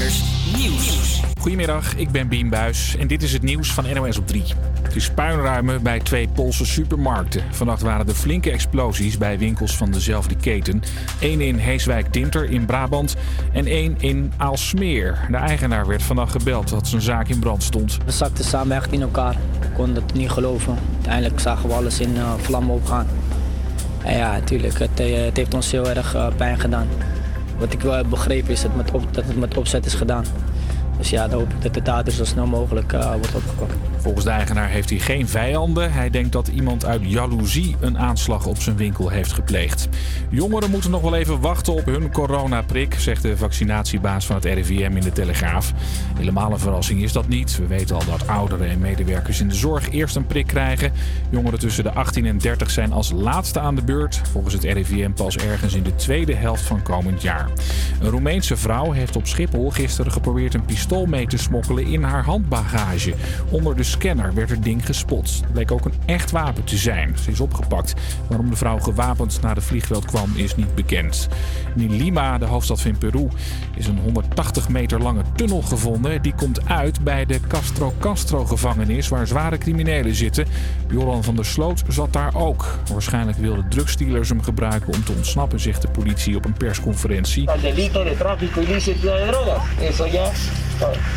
Nieuws. Goedemiddag, ik ben Bien Buis en dit is het nieuws van NOS op 3. Het is puinruimen bij twee Poolse supermarkten. Vannacht waren er flinke explosies bij winkels van dezelfde keten. Eén in Heeswijk-Dinter in Brabant en één in Aalsmeer. De eigenaar werd vannacht gebeld dat zijn zaak in brand stond. We zakten samen echt in elkaar. We konden het niet geloven. Uiteindelijk zagen we alles in uh, vlammen opgaan. En ja, natuurlijk, het, uh, het heeft ons heel erg uh, pijn gedaan. Wat ik wel heb begrepen is dat, met op, dat het met opzet is gedaan. Dus ja, dan hoop ik dat de dader zo snel mogelijk uh, wordt opgepakt. Volgens de eigenaar heeft hij geen vijanden. Hij denkt dat iemand uit jaloezie een aanslag op zijn winkel heeft gepleegd. Jongeren moeten nog wel even wachten op hun coronaprik, zegt de vaccinatiebaas van het RIVM in de Telegraaf. Helemaal een verrassing is dat niet. We weten al dat ouderen en medewerkers in de zorg eerst een prik krijgen. Jongeren tussen de 18 en 30 zijn als laatste aan de beurt. Volgens het RIVM pas ergens in de tweede helft van komend jaar. Een Roemeense vrouw heeft op Schiphol gisteren geprobeerd een pistool mee te smokkelen in haar handbagage. Onder de scanner werd het ding gespot. Het bleek ook een echt wapen te zijn. Ze is opgepakt. Waarom de vrouw gewapend naar de vliegveld kwam is niet bekend. In Lima, de hoofdstad van Peru, is een 180 meter lange tunnel gevonden. Die komt uit bij de Castro Castro gevangenis waar zware criminelen zitten. Joran van der Sloot zat daar ook. Waarschijnlijk wilden drugsdealers hem gebruiken om te ontsnappen, zegt de politie op een persconferentie. delito de tráfico ilícito de drogas. Eso ya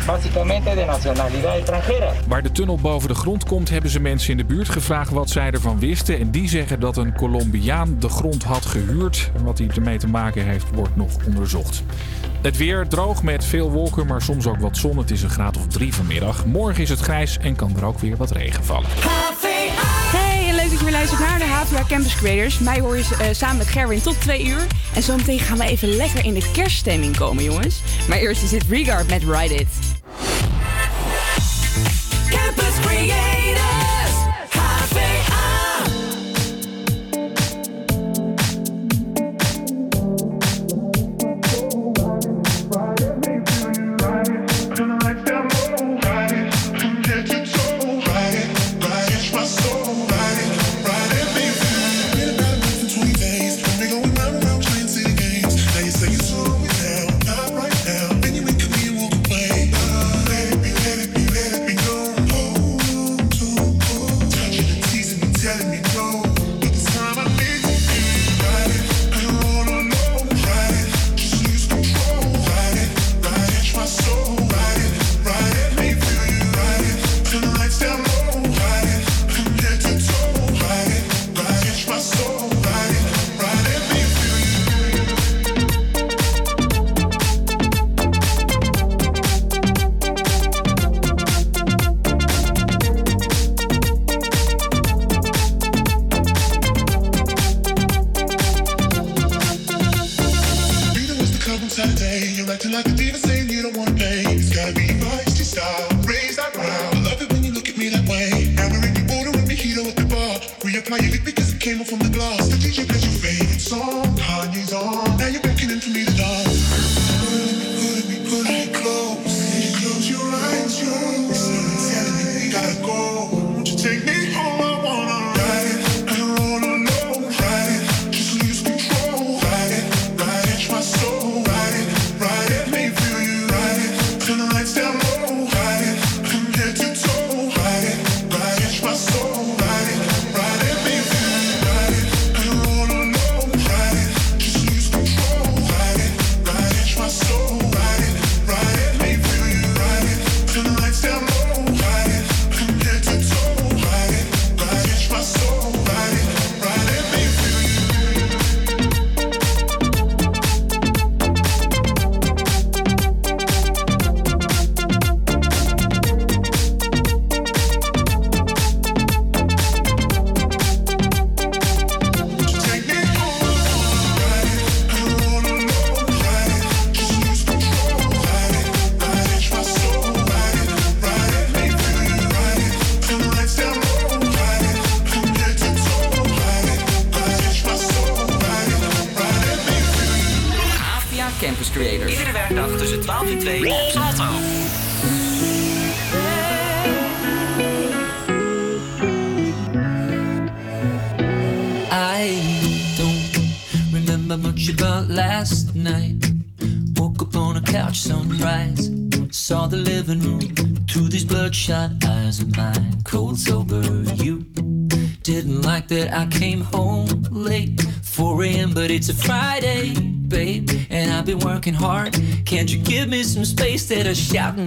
básicamente de nacionalidad extranjera. Waar de tunnel boven de grond komt, hebben ze mensen in de buurt gevraagd wat zij ervan wisten. En die zeggen dat een Colombiaan de grond had gehuurd. Wat hij ermee te maken heeft, wordt nog onderzocht. Het weer droog met veel wolken, maar soms ook wat zon. Het is een graad of drie vanmiddag. Morgen is het grijs en kan er ook weer wat regen vallen. Dat je weer luistert naar de HVA Campus Creators. Mij hoor je uh, samen met Gerwin tot twee uur. En zometeen gaan we even lekker in de kerststemming komen, jongens. Maar eerst is dit Regard met Ride It. Campus Creators,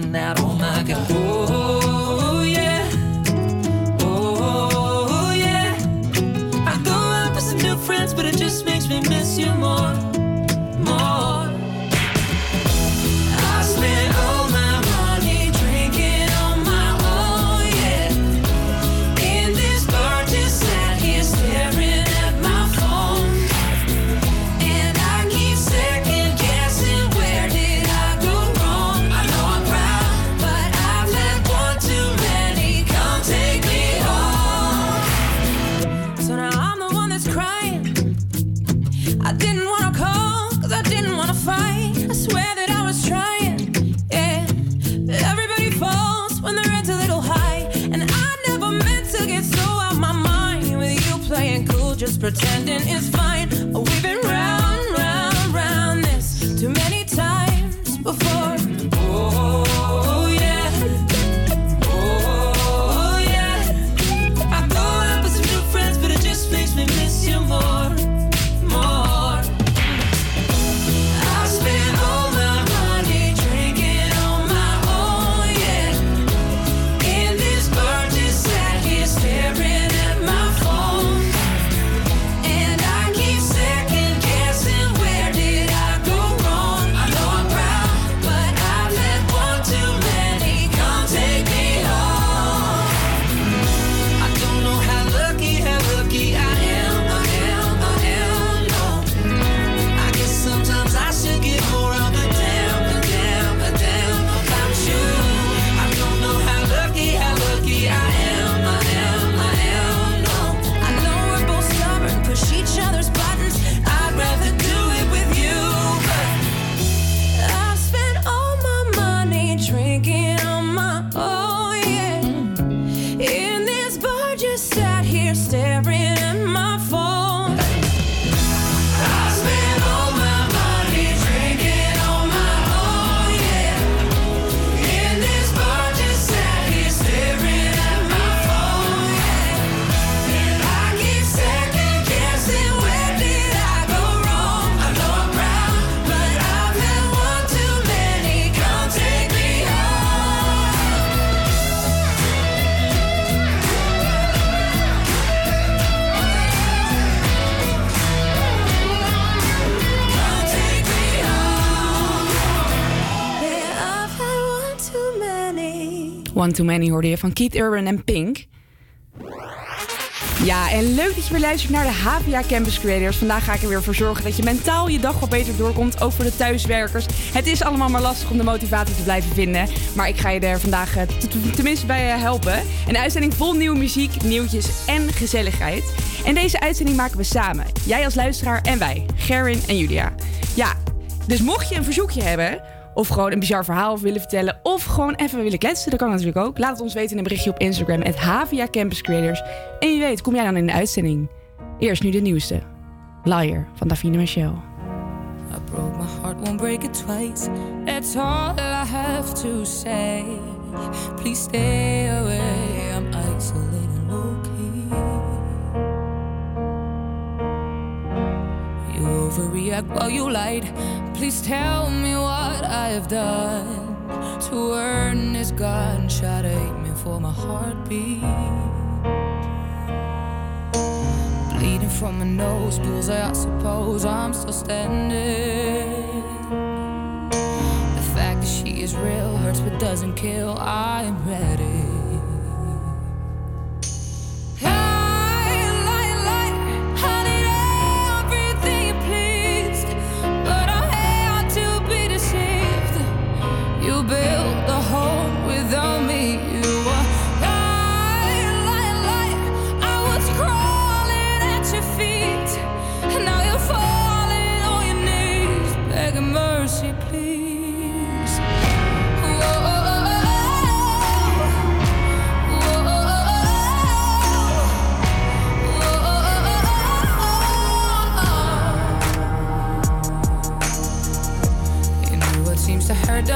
now. One Too Many hoorde je van Keith Urban en Pink. Ja, en leuk dat je weer luistert naar de HVA Campus Creators. Vandaag ga ik er weer voor zorgen dat je mentaal je dag wat beter doorkomt, ook voor de thuiswerkers. Het is allemaal maar lastig om de motivatie te blijven vinden, maar ik ga je er vandaag eh, tenminste bij eh, helpen. Een uitzending vol nieuwe muziek, nieuwtjes en gezelligheid. En deze uitzending maken we samen. Jij als luisteraar en wij, Gerin en Julia. Ja, dus mocht je een verzoekje hebben of gewoon een bizar verhaal willen vertellen. Of gewoon even willen kletsen. Dat kan natuurlijk ook. Laat het ons weten in een berichtje op Instagram. Het Havia Campus Creators. En wie weet, kom jij dan in de uitzending. Eerst nu de nieuwste. Liar van Davina Michel. I broke my heart, won't break it twice. That's all I have to say. Please stay away, I'm isolated. overreact while you lied. Please tell me what I have done to earn this gunshot aiming for my heartbeat. Bleeding from my nose, Cause I suppose I'm still standing. The fact that she is real hurts but doesn't kill, I'm ready.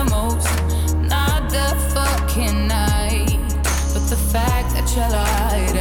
animals, not the fucking night, but the fact that you lied.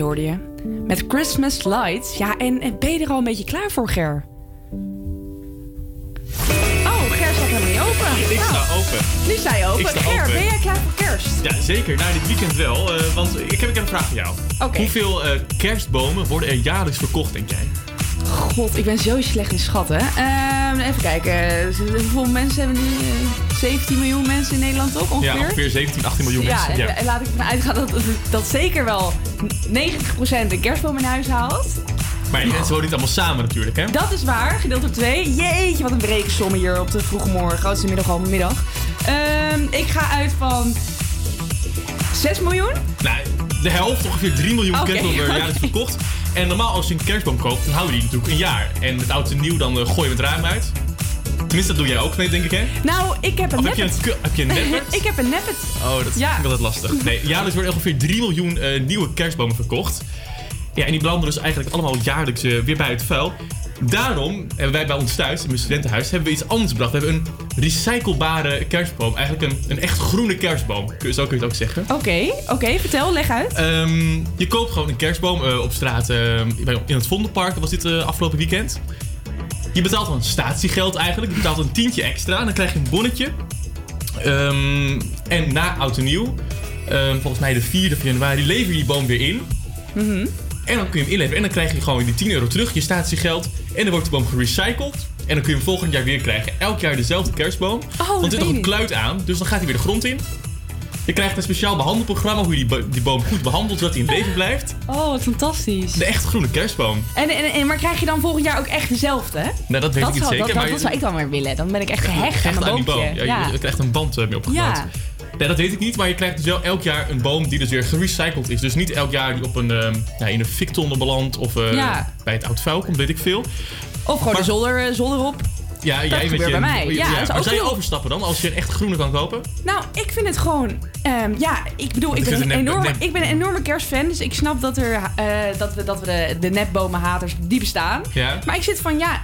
Hoorde je. Met Christmas Lights. Ja, en, en ben je er al een beetje klaar voor, Ger? Oh, Ger staat helemaal niet open. Ik Nou, sta open. nu sta je open. Sta Ger, open. ben jij klaar voor kerst? Ja, zeker. Nou, dit weekend wel. eh, want ik heb, ik heb een vraag voor jou. Hoeveel eh, kerstbomen worden er jaarlijks verkocht, denk jij? God, ik ben zo slecht in schatten. Ehm, even kijken. Hoeveel mensen hebben nu? eh, 17 miljoen mensen in Nederland toch ongeveer? Ja, ongeveer 17, 18 miljoen Ja, mensen. Ja. en laat ik ervan uitgaan dat, dat zeker wel 90% een kerstboom in huis haalt. Maar die mensen wonen niet allemaal samen natuurlijk, hè? Dat is waar, gedeeld door twee. Jeetje, wat een rekensom hier op de vroege morgen. Grootste middag al middag. Ehm, ik ga uit van 6 miljoen. Nou, de helft, ongeveer 3 miljoen Oké, kerstbomen worden oké. jaarlijks verkocht. En normaal als je een kerstboom koopt, dan hou je die natuurlijk een jaar. En met oud en nieuw, dan eh, gooi je het raam uit. Tenminste, dat doe jij ook mee, denk ik, hè? Nou, ik heb een Of heb je een, neppet. heb je een ik heb een neppet. Oh, dat Ja. vind ik altijd lastig. Nee, jaarlijks worden ongeveer 3 miljoen eh, nieuwe kerstbomen verkocht. Ja, en die belanden dus eigenlijk allemaal jaarlijks eh, weer bij het vuil. Daarom hebben wij bij ons thuis, in mijn studentenhuis, hebben we iets anders bedacht. We hebben een recyclebare kerstboom. Eigenlijk een, een echt groene kerstboom. Zo kun je het ook zeggen. Oké, oké, vertel, leg uit. Ehm, je koopt gewoon een kerstboom eh, op straat bij- in het Vondelpark. Was dit afgelopen weekend. Je betaalt dan statiegeld eigenlijk. Je betaalt een tientje extra. En dan krijg je een bonnetje. Ehm, en na oud en nieuw, ehm, volgens mij de 4e van januari, lever je die boom weer in. En dan kun je hem inleveren. En dan krijg je gewoon die 10 euro terug, je statiegeld. En dan wordt de boom gerecycled. En dan kun je hem volgend jaar weer krijgen. Elk jaar dezelfde kerstboom. dat Want er zit nog een kluit aan. Dus dan gaat hij weer de grond in. Je krijgt een speciaal behandelprogramma hoe je die, bo- die boom goed behandelt zodat hij in leven blijft. Oh, wat fantastisch. De echt groene kerstboom. En, en, en, maar krijg je dan volgend jaar ook echt dezelfde? hè? Nou, dat weet dat ik niet zeker. Dat, maar dat zou ik dan weer willen. Dan ben ik echt gehecht aan Echt mijn aan die boom. Ja, Ja. Je krijgt een band eh, mee opgebouwd. Ja. Nee, dat weet ik niet, maar je krijgt dus wel elk jaar een boom die dus weer gerecycled is. Dus niet elk jaar die op een, ehm, ja, in een fiktonne belandt of eh, Ja. bij het oud vuil komt, weet ik veel. Of gewoon Maar- de zolder, eh, zolder op. Ja, jij gebeurt met je, bij mij. Ja, dat maar je overstappen dan als je een echt groene kan kopen? Nou, ik vind het gewoon... ehm, ja, ik bedoel, ik ben, een enorme, nep- ik ben een enorme kerstfan. Dus ik snap dat, er, eh, dat we, dat we de, de nepbomenhaters, die bestaan. Ja. Maar ik zit van, ja...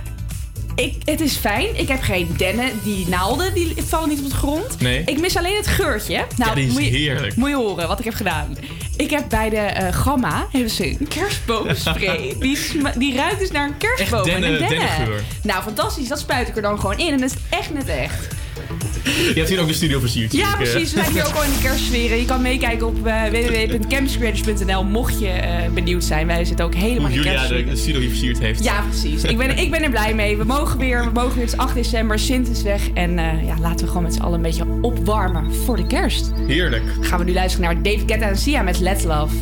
Ik, het is fijn. Ik heb geen dennen. Die naalden die vallen niet op de grond. Nee. Ik mis alleen het geurtje. Nou, Ja, die is moet je, heerlijk. Moet je horen wat ik heb gedaan. Ik heb bij de eh, Gamma hebben ze een kerstboomspray. die, die ruikt dus naar een kerstboom. En een dennen. Nou, fantastisch. Dat spuit ik er dan gewoon in. En dat is echt net echt. Je hebt hier ook de studio versierd. Ja, precies. We zijn hier ook al in de kerstsferen. Je kan meekijken op uh, www.campuscreators.nl mocht je eh, benieuwd zijn. Wij zitten ook helemaal Hoe in de Julia de, kerstsfeer. de studio hier versierd heeft. Ja, precies. Ik ben, ik ben er blij mee. We mogen weer. We mogen weer. Het is 8 december. Sint is weg. En eh, ja, laten we gewoon met z'n allen een beetje opwarmen voor de kerst. Heerlijk. Gaan we nu luisteren naar David Guetta en Sia met Let's love.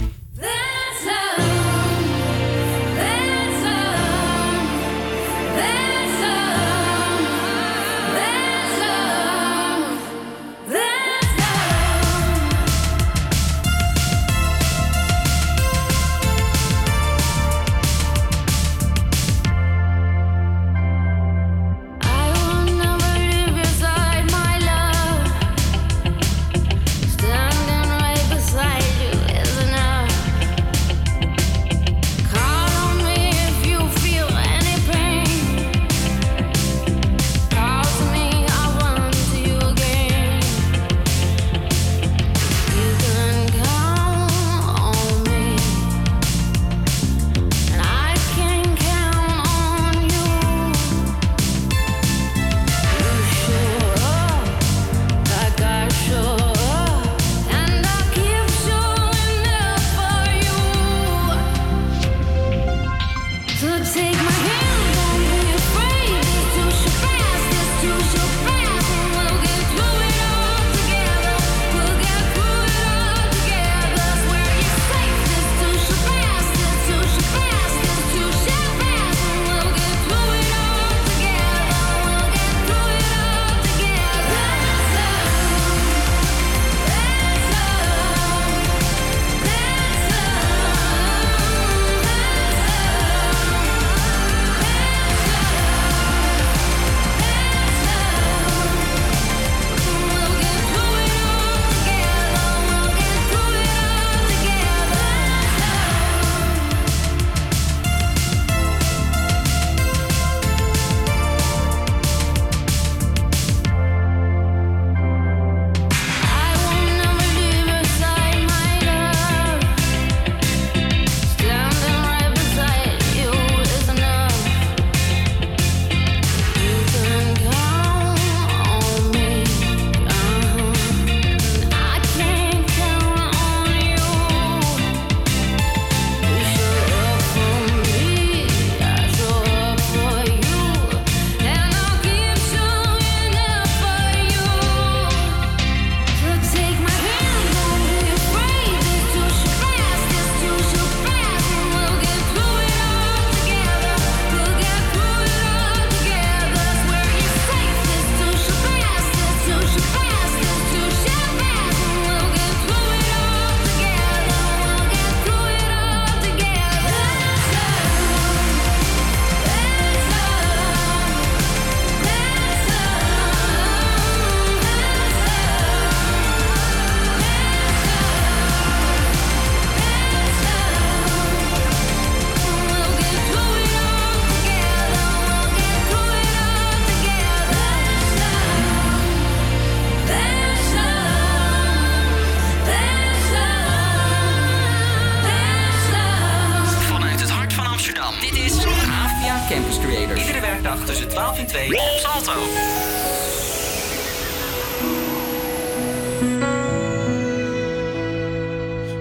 12 in 2 op Salto.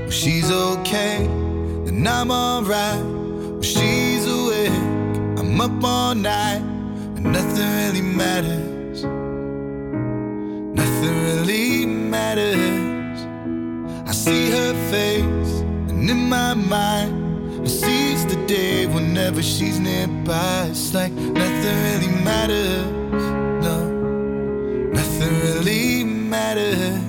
She's okay, then I'm alright. She's awake, I'm up all night, and nothing really matters. Nothing really matters. I see her face, and in my mind, seize the day whenever she's nearby. It's like nothing really matters. No, nothing really matters.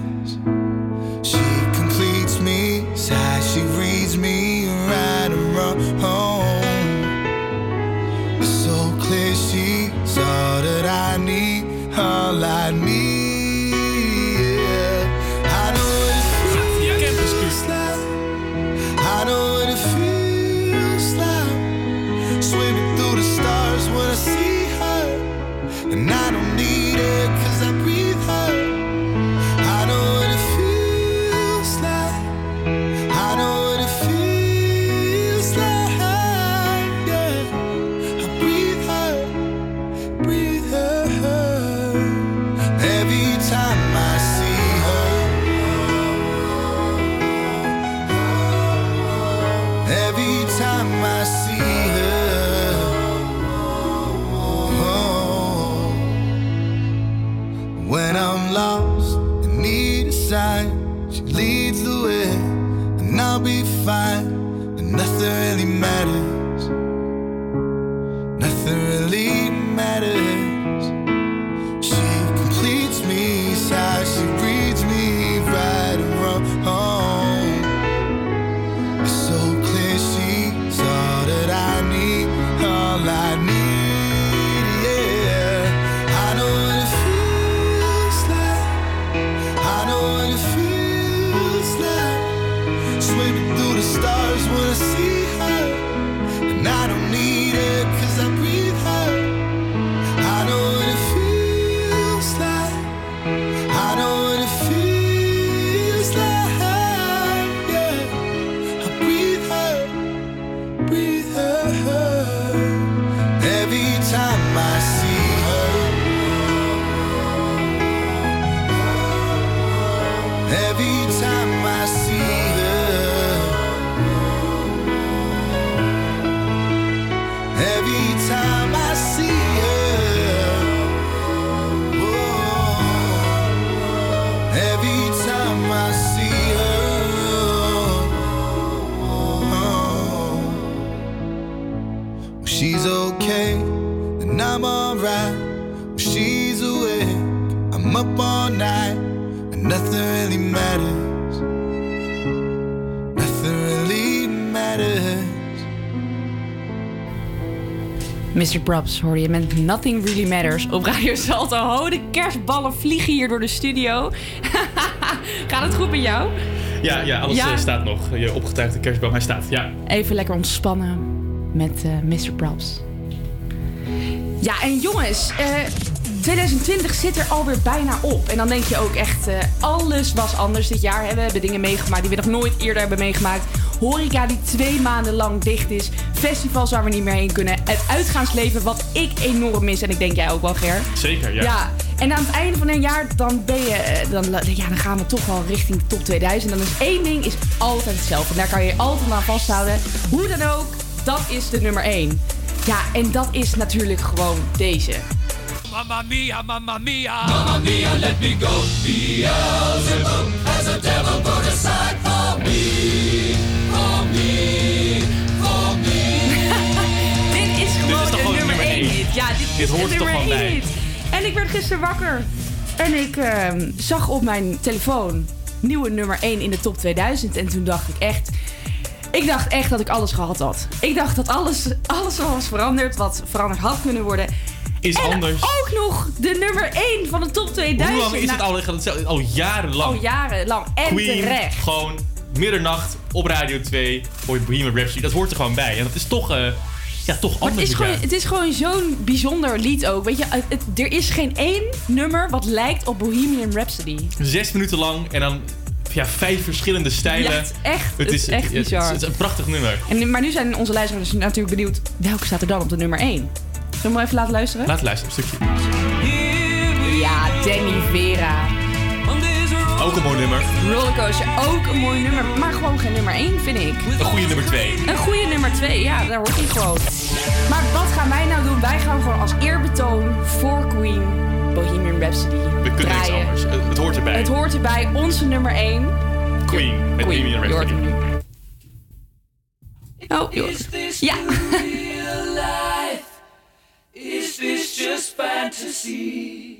Props hoorde je met Nothing Really Matters op Radio Salto. Oh, de kerstballen vliegen hier door de studio. Gaat het goed met jou? Ja, ja alles Ja. eh, staat nog. Je opgetuigde kerstboom, hij staat. Ja. Even lekker ontspannen met eh, Mr. Props. Ja, en jongens, eh, 2020 zit er alweer bijna op. En dan denk je ook echt, eh, alles was anders dit jaar. Hè? We hebben dingen meegemaakt die we nog nooit eerder hebben meegemaakt. Horeca die twee maanden lang dicht is. Festivals waar we niet meer heen kunnen. Het uitgaansleven wat ik enorm mis. En ik denk jij ook wel, Ger. Zeker, ja. Ja, en aan het einde van een jaar dan ben je, eh, dan, ja, dan gaan we toch wel richting top 2000. Dan is één ding is altijd hetzelfde. En daar kan je je altijd aan vasthouden. Hoe dan ook, dat is de nummer 1. Ja, en dat is natuurlijk gewoon deze. Mamma mia, mamma mia. Mamma mia, let me go. Beelzebub has a devil dit, hoort er toch 1 bij? En ik werd gisteren wakker. En ik ehm, zag op mijn telefoon nieuwe nummer 1 in de top 2000. En toen dacht ik echt... Ik dacht echt dat ik alles gehad had. Ik dacht dat alles, alles was veranderd wat veranderd had kunnen worden. Is en anders. ook nog de nummer 1 van de top 2000. Hoe lang is het Nou, al? Het Al jarenlang. Al jarenlang. En Queen, terecht. gewoon middernacht op Radio 2 voor je Bohemian Rhapsody. Dat hoort er gewoon bij. En dat is toch, eh, ja, toch. Het is, gewoon, het is gewoon zo'n bijzonder lied ook. Weet je, er is geen één nummer wat lijkt op Bohemian Rhapsody. Zes minuten lang en dan ja, vijf verschillende stijlen. Het is echt, het is, echt bizar. Het, is, een prachtig nummer. En, maar nu zijn onze luisteraars dus natuurlijk benieuwd... welke staat er dan op de nummer 1? Zullen we even laten luisteren? Laat luisteren, een stukje. Ja, Danny Vera. Ook een mooi nummer. Rollercoaster, ook een mooi nummer. Maar gewoon geen nummer 1, vind ik. Een goede nummer 2. Een goede nummer 2, ja, daar hoort hij gewoon. Maar wat gaan wij nou doen? Wij gaan gewoon als eerbetoon voor Queen Bohemian Rhapsody We kunnen niks anders. Het hoort erbij. Het hoort erbij. Onze nummer 1. Queen, met Bohemian Rhapsody. Oh, joh. Ja. Is this just fantasy?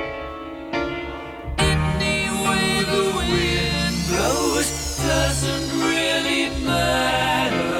the wind blows doesn't really matter.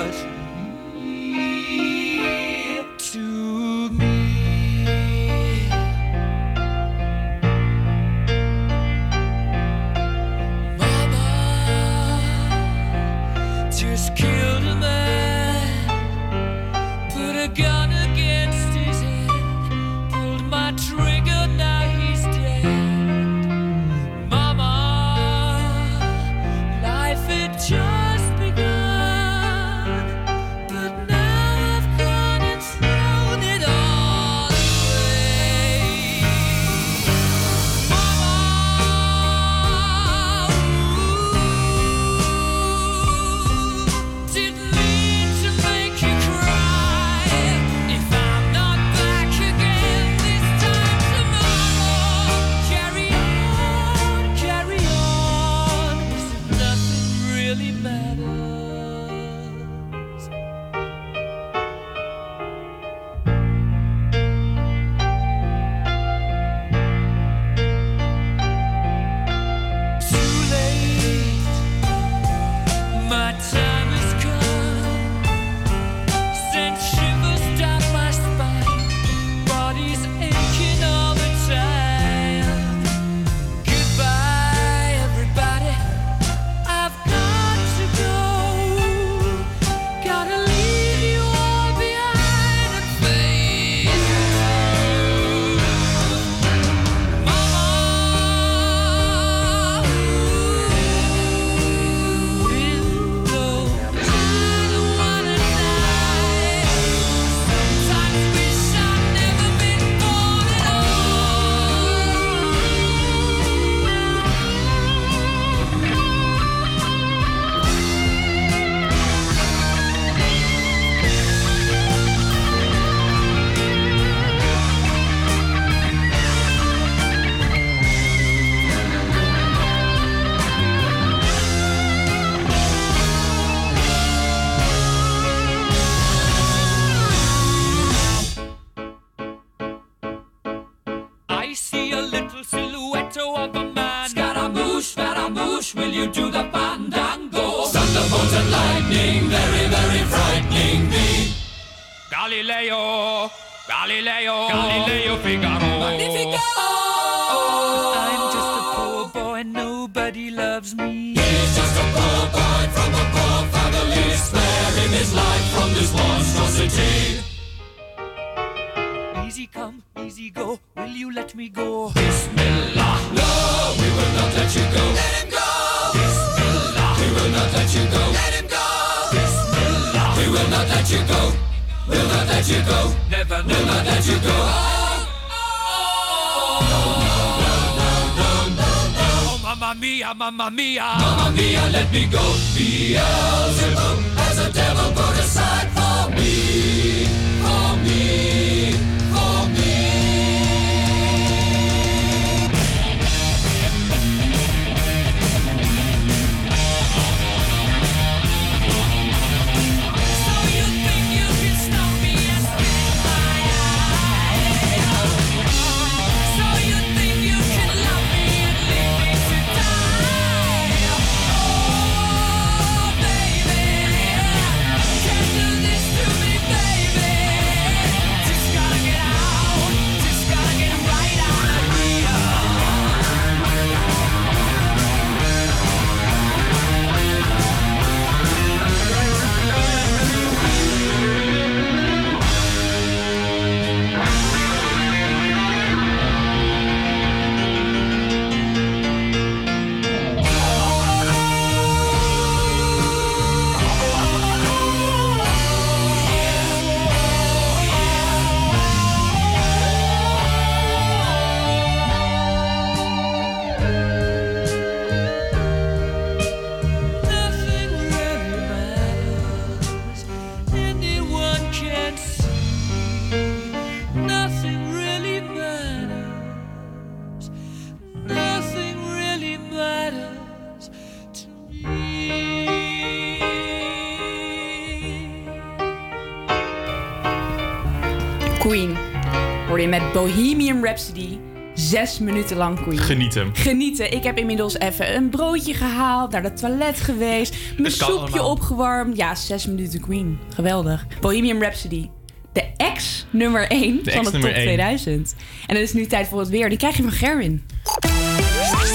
Zes minuten lang Queen. Genieten. Genieten. Ik heb inmiddels even een broodje gehaald, naar het toilet geweest, mijn soepje allemaal. opgewarmd. Ja, zes minuten Queen. Geweldig. Bohemian Rhapsody. De ex nummer 1 De van de top nummer één. 2000. En het is nu tijd voor het weer. Die krijg je van Gerwin.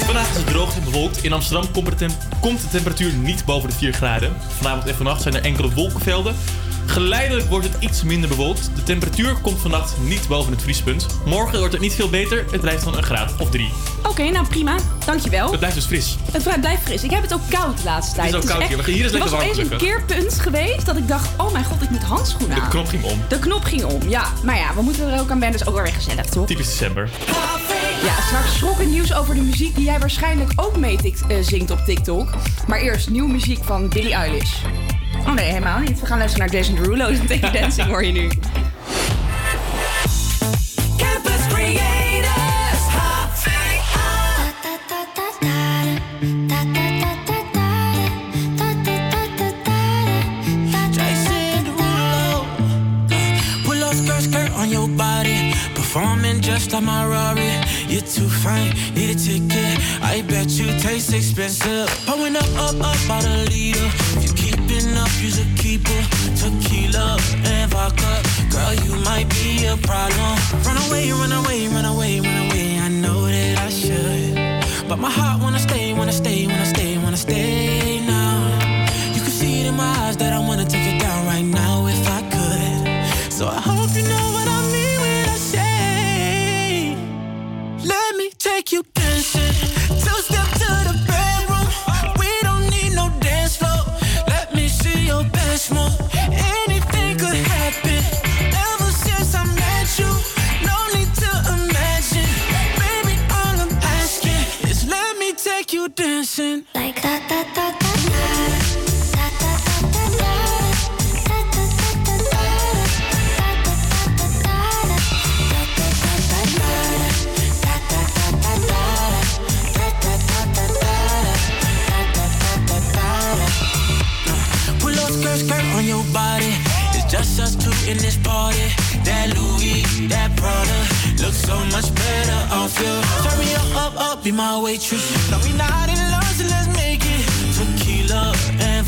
Vandaag is het droog en bewolkt. In Amsterdam komt de, komt de temperatuur niet boven de 4 graden. Vanavond en vannacht zijn er enkele wolkenvelden. Geleidelijk wordt het iets minder bewolkt. De temperatuur komt vannacht niet boven het vriespunt. Morgen wordt het niet veel beter. Het blijft dan een graad of 3. Oké, nou prima. Dankjewel. Het blijft dus fris. Het blijft- fris. Ik heb het ook koud de laatste tijd. ook Het koud hier, hier is er lekker was warm, opeens een gelukkig. keerpunt geweest dat ik dacht... oh mijn god, ik moet handschoenen De aan. knop ging om. De knop ging om, ja. Maar ja, we moeten er ook aan wennen. Dat is ook wel weer gezellig, toch? Typisch december. Ja, straks schokkend nieuws over de muziek die jij waarschijnlijk ook mee eh, zingt op TikTok. Maar eerst nieuwe muziek van Billie Eilish. Oh nee, helemaal niet. We gaan luisteren naar Jason Derulo. Take Dancing hoor je nu. Campus Creators. Performing just like my Rari. You're too fine, need a ticket. I bet you taste expensive. Pouring up, up, up, a liter. If you keeping up, you's a keeper. Tequila and vodka. Girl, you might be a problem. Run away, run away, run away, run away. I know that I should. But my heart wanna stay, wanna stay, wanna stay, wanna stay now. You can see it in my eyes that I wanna take it down right now if I could. So I hope you know what I mean when I say, Let me take you dancing. Be my waitress. No, we not in love, so let's make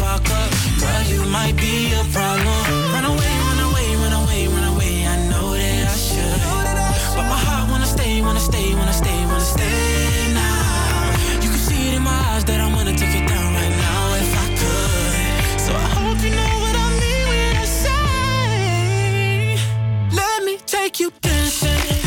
and vodka, girl, you might be a problem. Run away, run away, run away, run away. I know that I should, but my heart wanna stay, wanna stay, wanna stay, wanna stay now. You can see it in my eyes that I wanna take it down right now if I could. So I hope you know what I mean when I say, Let me take you dancing.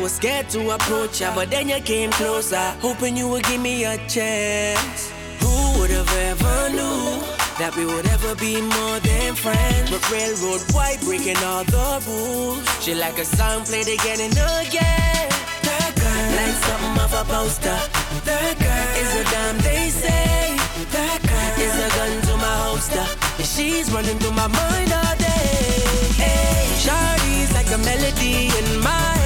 Was scared to approach ya, but then you came closer, hoping you would give me a chance. Who would have ever knew that we would ever be more than friends. But railroad white breaking all the rules. She like a song played again and again. That girl, like something off a poster. That girl is a dime they say. That girl is a gun to my holster. And she's running through my mind all day. Hey, Shawty's like a melody in my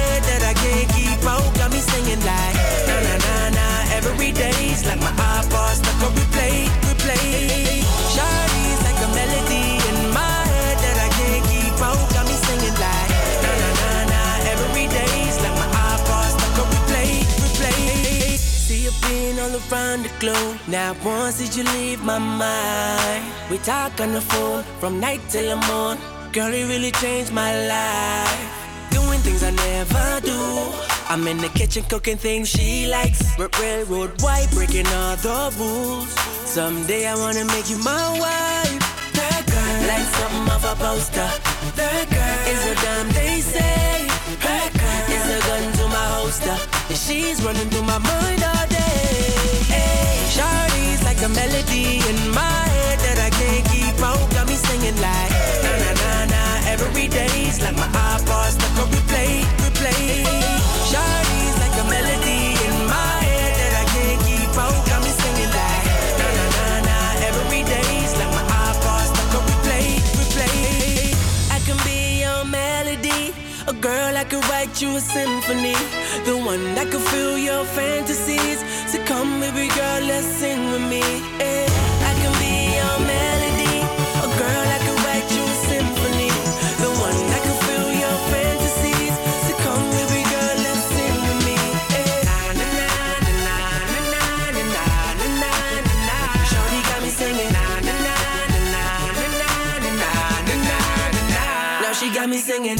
can't keep out. Got me singing like na na na na every day's like my iPod stuck on replay, replay. Shawty's like a melody in my head that I can't keep out. Got me singing like na na na na every day's like my iPod stuck on replay, replay. See you being all around the globe. Now once did you leave my mind? We talk on the phone from night till the morning. Girl, it really changed my life. Doing things I never. I'm in the kitchen cooking things she likes. R- railroad white, breaking all the rules. Someday I wanna make you my wife. That girl, like something off a poster. That girl is a dime they say. That girl is a gun to my holster. She's running through my mind all day. Hey, Shawty's like a melody in my head that I can't keep out. Got me singing like na na na na every day's like my iPod stuck on replay, replay. A girl I could write you a symphony, the one that could fill your fantasies. So come, baby girl, let's sing with me. eh. I can be your melody, a girl I could write you a symphony, the one that could fill your fantasies. So come, baby girl, let's sing with me. eh. Na, na, na, na, na, na, na, na, na, na. Shorty got me singing. Na, na, na, na, na, na, na, na, na. Now she got me singing.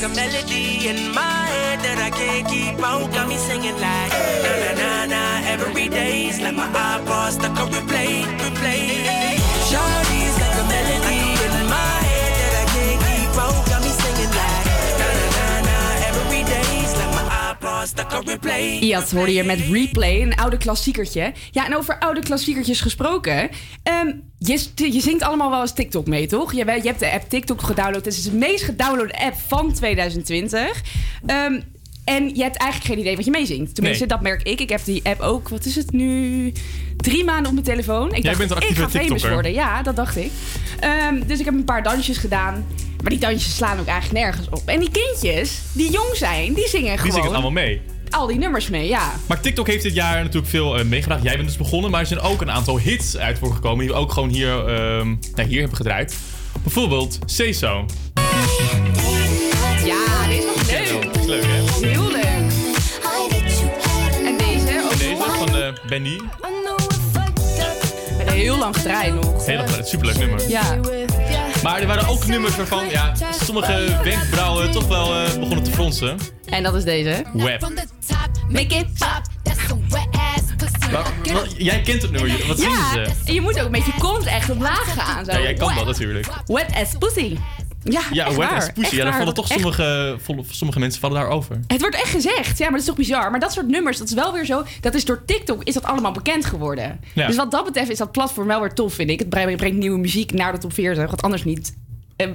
Like a melody in my head that I can't keep out. Got me singing like na na na na every day's like my iPod stuck on replay, replay. Shawty's iPod stuck on replay. Ja, dat hoorde je met Replay, een oude klassiekertje. Ja, en over oude klassiekertjes gesproken. ehm, je, je zingt allemaal wel eens TikTok mee, toch? Je, je hebt de app TikTok gedownload. Het is de meest gedownloade app van 2020. Ehm, en je hebt eigenlijk geen idee wat je meezingt. Tenminste, Nee. dat merk ik. Ik heb die app ook, wat is het nu? Drie maanden op mijn telefoon. Ik Jij dacht, bent een ik ga famous TikToker. worden. Ja, dat dacht ik. Ehm, dus ik heb een paar dansjes gedaan. Maar die dansjes slaan ook eigenlijk nergens op. En die kindjes, die jong zijn, die zingen Die gewoon zingen allemaal mee. al die nummers mee. Ja. Maar TikTok heeft dit jaar natuurlijk veel eh, meegebracht. Jij bent dus begonnen, maar er zijn ook een aantal hits uit voorgekomen die we ook gewoon hier, ehm, nou, hier hebben gedraaid. Bijvoorbeeld Seso. Ja, dit is nog leuk. Dat is leuk, hè? Heel leuk. En deze ook Deze van eh Benny. Heel lang gedraaid nog. Heel erg superleuk nummer. Ja. Maar er waren ook nummers waarvan ja, sommige wenkbrauwen toch wel eh, begonnen te fronsen. En dat is deze. Web. Make it pop. Maar, maar jij kent het nummer, wat zingen Ja, ze? en je moet ook met je kont echt omlaag gaan. Zo. Ja, jij kan dat natuurlijk. Wet as pussy. Ja, Ja, echt Wet waar. as Pussy. Ja, waar. vallen toch Echt- sommige, sommige mensen vallen daarover. Het wordt echt gezegd. Ja, maar dat is toch bizar. Maar dat soort nummers, dat is wel weer zo. Dat is door TikTok is dat allemaal bekend geworden. Ja. Dus wat dat betreft is dat platform wel weer tof, vind ik. Het brengt, nieuwe muziek naar de top 40, wat anders niet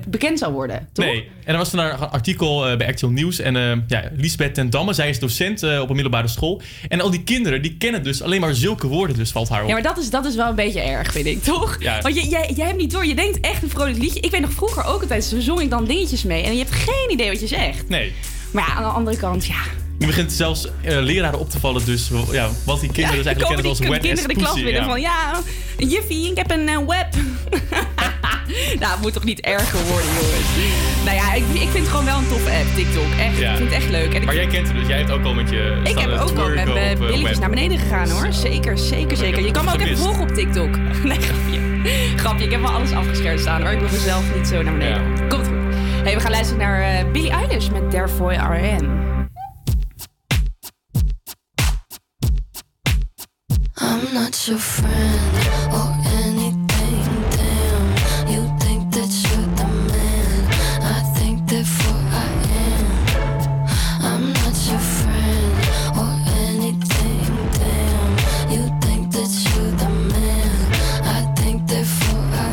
bekend zou worden. Toch? Nee, en er was dan een artikel eh, bij Actual Nieuws. En eh ja, Lisbeth ten Damme, zij is docent eh, op een middelbare school. En al die kinderen, die kennen dus alleen maar zulke woorden. Dus valt haar op. Ja, maar dat is, dat is wel een beetje erg, vind ik, toch? Ja. Want je, jij, jij hebt niet door. Je denkt echt een vrolijk liedje. Ik weet nog vroeger ook altijd, zo zong ik dan dingetjes mee. En je hebt geen idee wat je zegt. Nee. Maar ja, aan de andere kant, ja. Nu begint zelfs eh, leraren op te vallen. Dus ja, wat die kinderen dus eigenlijk komen kennen als wet kinderen de klas binnen ja. van... Ja, juffie, ik heb een eh, web. nou, het moet toch niet erger worden, jongens. Nou ja, ik, ik vind het gewoon wel een toffe app, TikTok. Echt, Ja. ik vind het echt leuk. En ik, Maar jij kent het dus. Jij hebt ook al met je ik heb ook al met mijn eh, billetjes naar beneden gegaan, hoor. Zeker, zeker, zeker. Je kan me ook even volgen op TikTok. Nee, grapje. Grapje, ik heb wel alles afgeschermd staan, hoor. Ik wil mezelf niet zo naar beneden. Komt goed. Hey, we gaan luisteren naar Billie Eilish met Therefore I Am. I'm not your friend or anything, damn. You think that you're the man. I think therefore I am. I'm not your friend or anything, damn. You think that you're the man. I think therefore I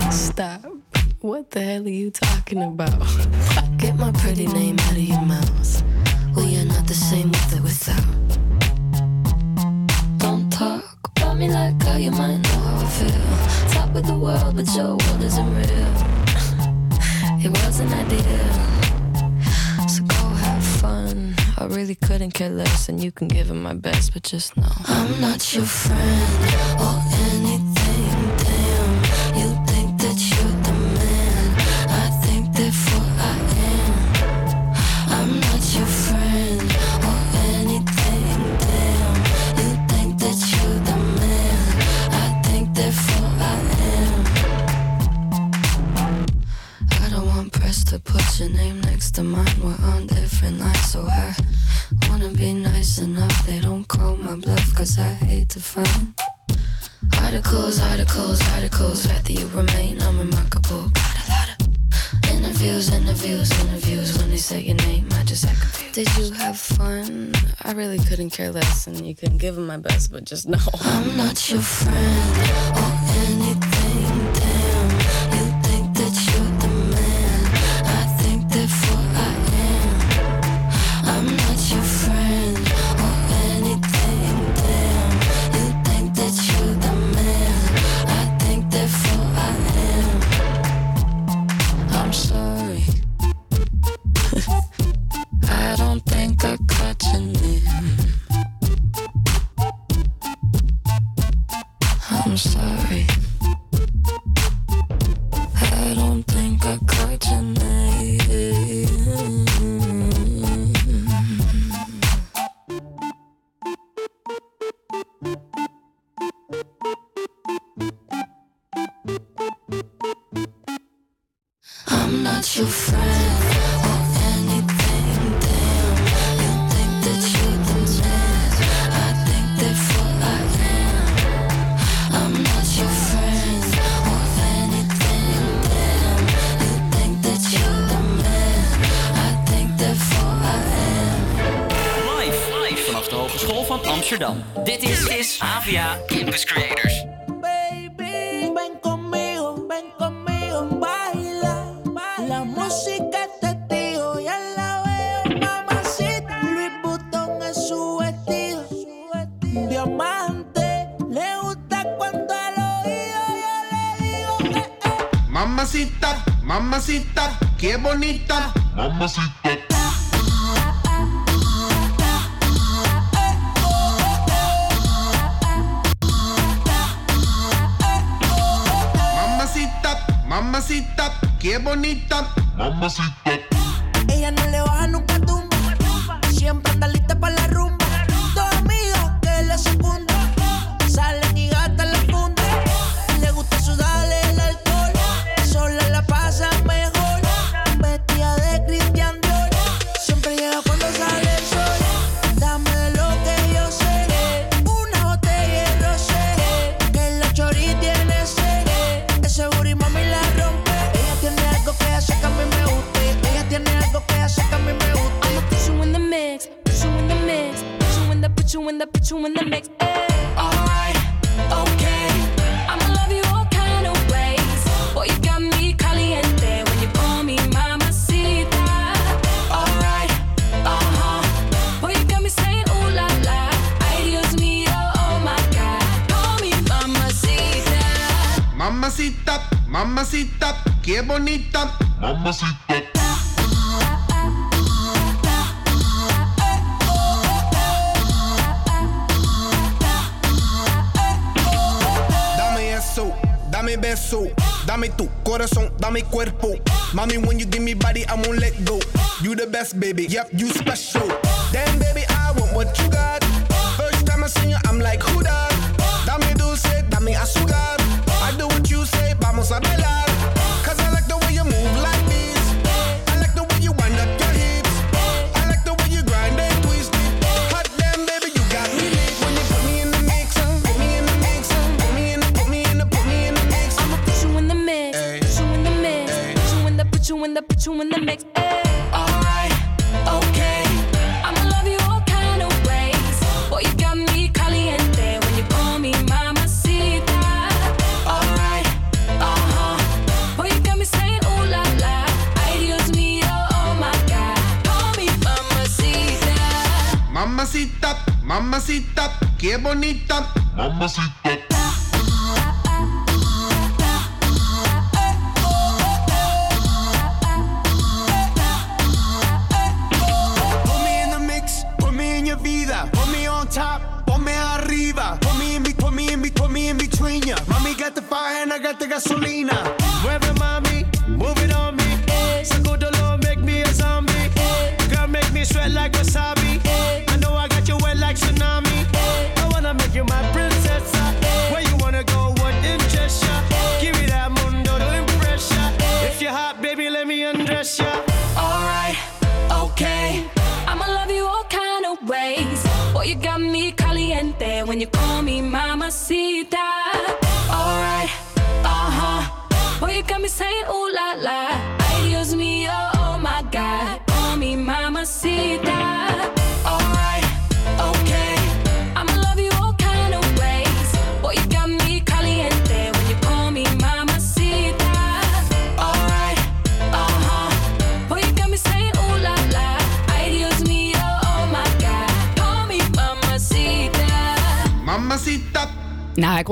am. Stop. What the hell are you talking about? Get my pretty name out of your mouth. We are not the same with or without. Love me like how you might know how I feel. Talk with the world, but your world isn't real. It wasn't ideal. So go have fun. I really couldn't care less, and you can give it my best, but just know I'm not your friend or anything. Damn, you think that you're the man. I think that. to put your name next to mine. We're on different lines, so I wanna be nice enough. They don't call my bluff, cause I hate to find articles, articles, articles. Rather you remain unremarkable. Got a lot of interviews, interviews, interviews. When they say your name, I just act confused. Did you have fun? I really couldn't care less, and you couldn't give them my best, but just know. I'm not your friend or anything.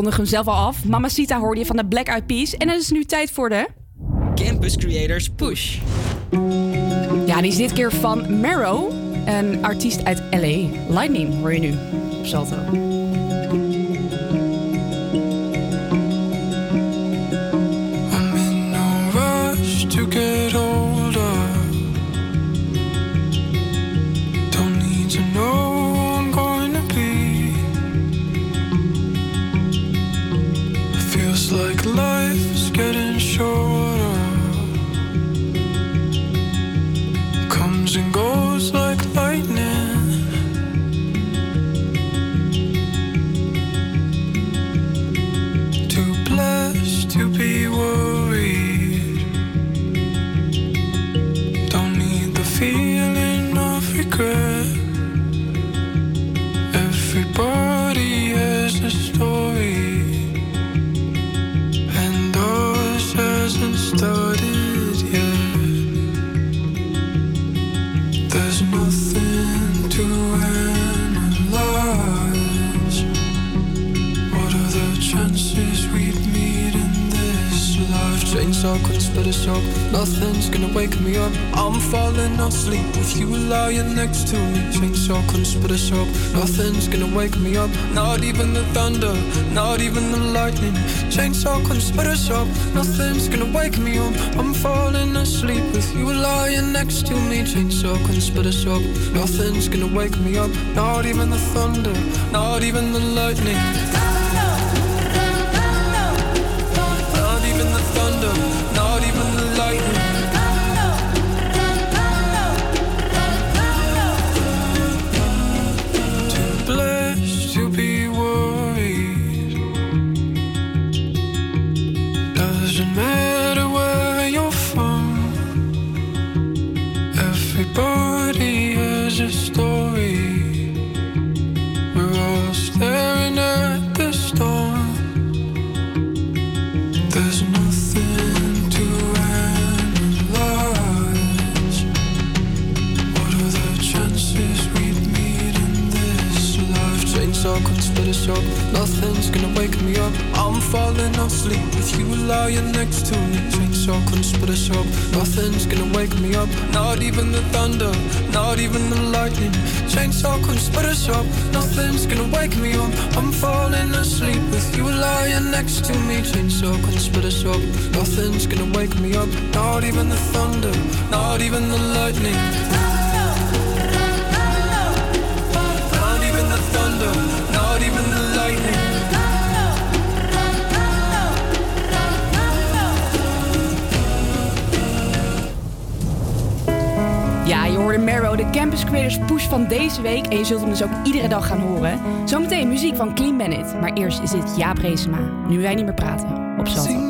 Kondigde hem zelf al af. Mamacita hoorde je van de Black Eyed Peas. En het is nu tijd voor de... Campus Creators Push. Ja, die is dit keer van Marrow. Een artiest uit L.A. Lightning hoor je nu op Salto. Couldn't split us up. Nothing's gonna wake me up. Not even the thunder, not even the lightning. Chainsaw couldn't split us up. Nothing's gonna wake me up. I'm falling asleep with you lying next to me. Chainsaw couldn't split us up. Nothing's gonna wake me up. Not even the thunder, not even the lightning. Falling asleep with you lying next to me. Chainsaw couldn't split us up. Nothing's gonna wake me up. Not even the thunder, not even the lightning. Chainsaw couldn't split us up. Nothing's gonna wake me up. I'm falling asleep with you lying next to me. Chainsaw couldn't split us up. Nothing's gonna wake me up. Not even the thunder, not even the lightning. Marrow, de Campus Creators Push van deze week. En je zult hem dus ook iedere dag gaan horen. Zometeen muziek van Clean Bandit. Maar eerst is dit Jaap Reesema. Nu wij niet meer praten. Op Salto.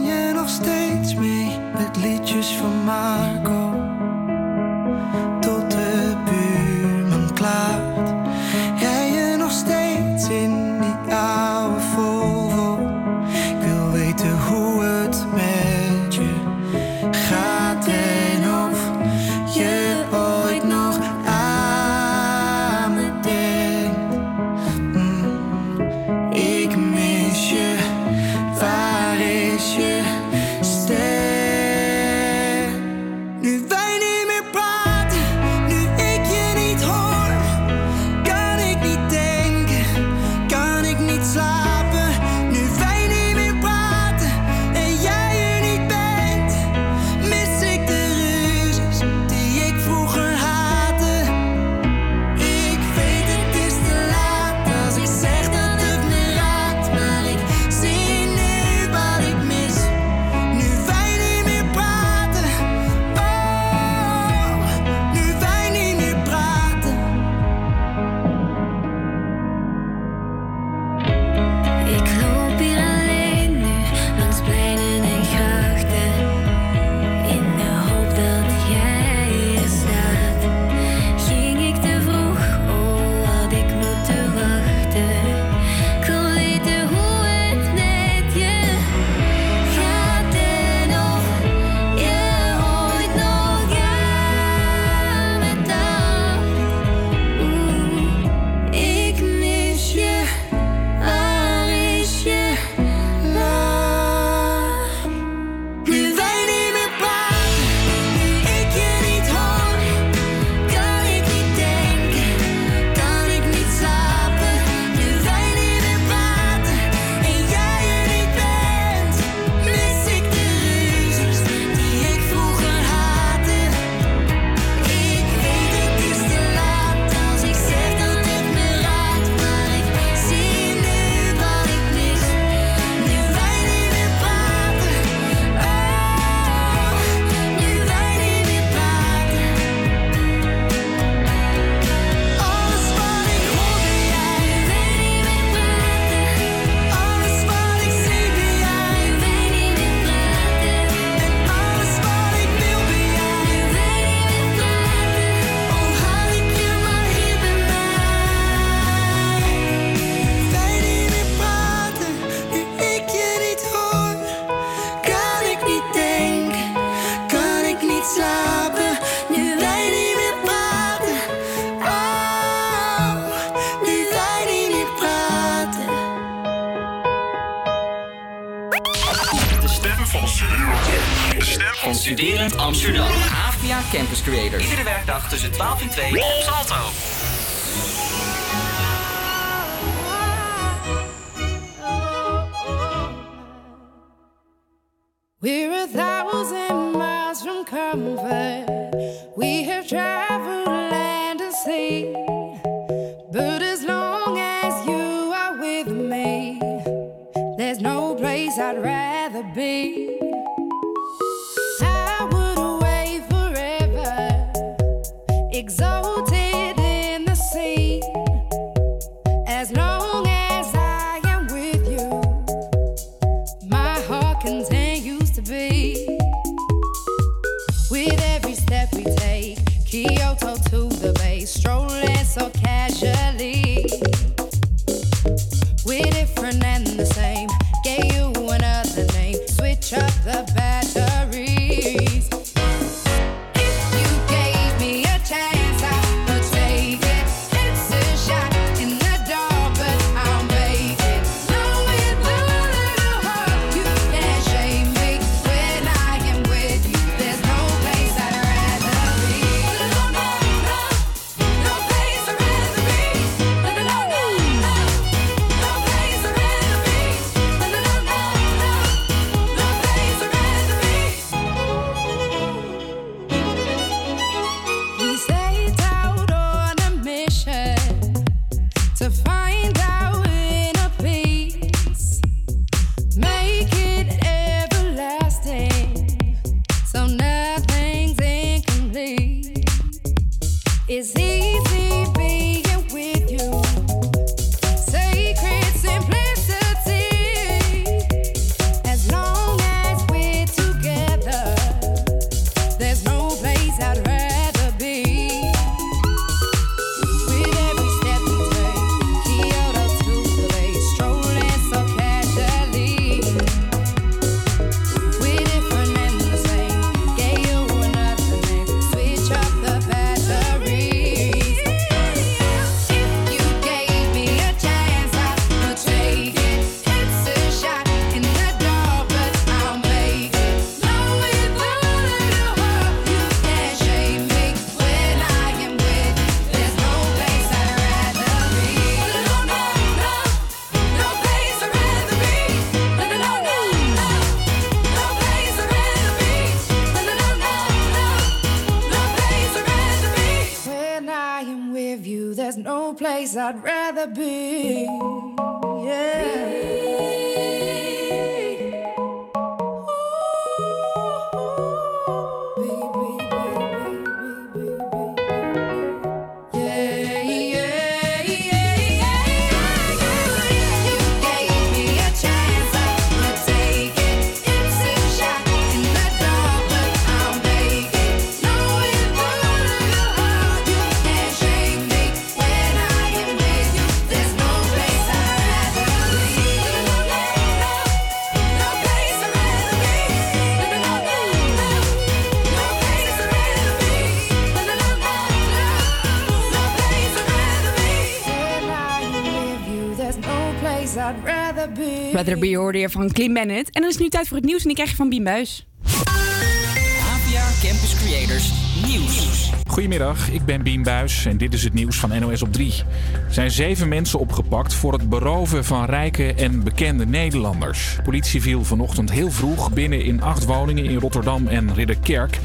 Stem van Studerend. De stem van Studerend Amsterdam. AVA Campus Creators. Iedere werkdag tussen 12 en 2 op Salto. We're a thousand miles from comfort. We have traveled land and sea. But as long as you are with me, there's no place I'd rather be. I would away forever, exalted no place hoorde je van Clean Bennett. En dan is het nu tijd voor het nieuws en die krijg je van Biem Buis. APA Campus Creators Nieuws. Goedemiddag, ik ben Bien Buis en dit is het nieuws van NOS op 3. Er zijn zeven mensen opgepakt voor het beroven van rijke en bekende Nederlanders. Politie viel vanochtend heel vroeg binnen in acht woningen in Rotterdam en Ridderkerk.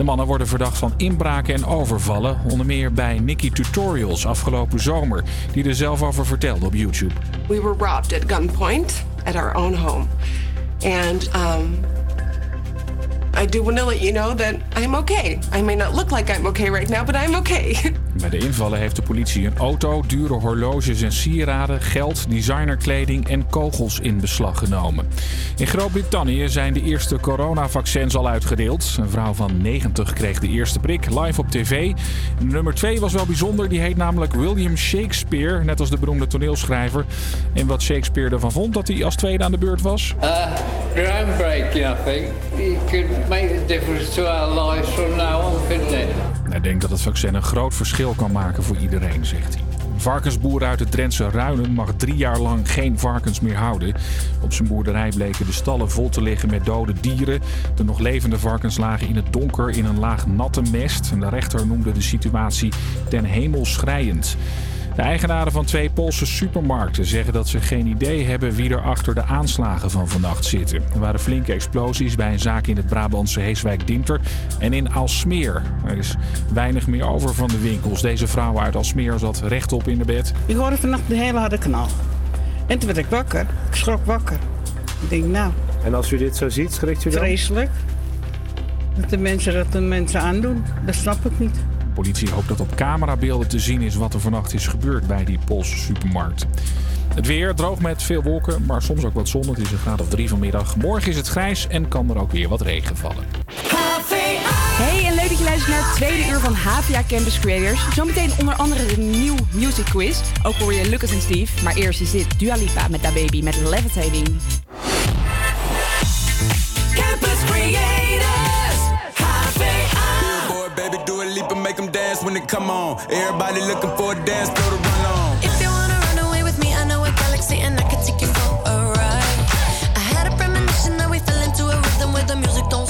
De mannen worden verdacht van inbraken en overvallen, onder meer bij Nicky Tutorials afgelopen zomer, die er zelf over vertelde op YouTube. We were robbed at gunpoint at our own home. And um, I do want to let you know that I'm okay. I may not look like I'm okay right now, but I'm okay. Bij de invallen heeft de politie een auto, dure horloges en sieraden, geld, designerkleding en kogels in beslag genomen. In Groot-Brittannië zijn de eerste coronavaccins al uitgedeeld. Een vrouw van 90 kreeg de eerste prik live op tv. Nummer 2 was wel bijzonder, die heet namelijk William Shakespeare, net als de beroemde toneelschrijver. En wat Shakespeare ervan vond dat hij als tweede aan de beurt was? Uh, groundbreaking, I think. It could make a difference to our lives from now on, couldn't it? Hij denkt dat het vaccin een groot verschil kan maken voor iedereen, zegt hij. varkensboer uit het Drentse Ruinen mag drie jaar lang geen varkens meer houden. Op zijn boerderij bleken de stallen vol te liggen met dode dieren. De nog levende varkens lagen in het donker in een laag natte mest. De rechter noemde de situatie ten hemel schrijend. De eigenaren van twee Poolse supermarkten zeggen dat ze geen idee hebben wie er achter de aanslagen van vannacht zitten. Er waren flinke explosies bij een zaak in het Brabantse Heeswijk-Dinter en in Alsmeer. Er is weinig meer over van de winkels. Deze vrouw uit Alsmeer zat rechtop in de bed. Ik hoorde vannacht een hele harde knal. En toen werd ik wakker. Ik schrok wakker. Ik denk, nou, En als u dit zo ziet, schrikt u dan? vreselijk. Dat de mensen dat de mensen aandoen, dat snap ik niet. De politie hoopt dat op camerabeelden te zien is wat er vannacht is gebeurd bij die Poolse supermarkt. Het weer droog met veel wolken, maar soms ook wat zon. Het is een graad of drie vanmiddag. Morgen is het grijs en kan er ook weer wat regen vallen. Hey, en leuk dat je luistert naar het tweede uur van HVA Campus Creators. Zometeen onder andere de nieuw music quiz. Ook hoor je Lucas en Steve. Maar eerst is dit Dua Lipa met Da Baby met Levitating. Campus leap and make them dance when they come on. Everybody looking for a dance floor to run on. If you wanna run away with me, I know a galaxy and I can take you for a ride. I had a premonition that we fell into a rhythm where the music don't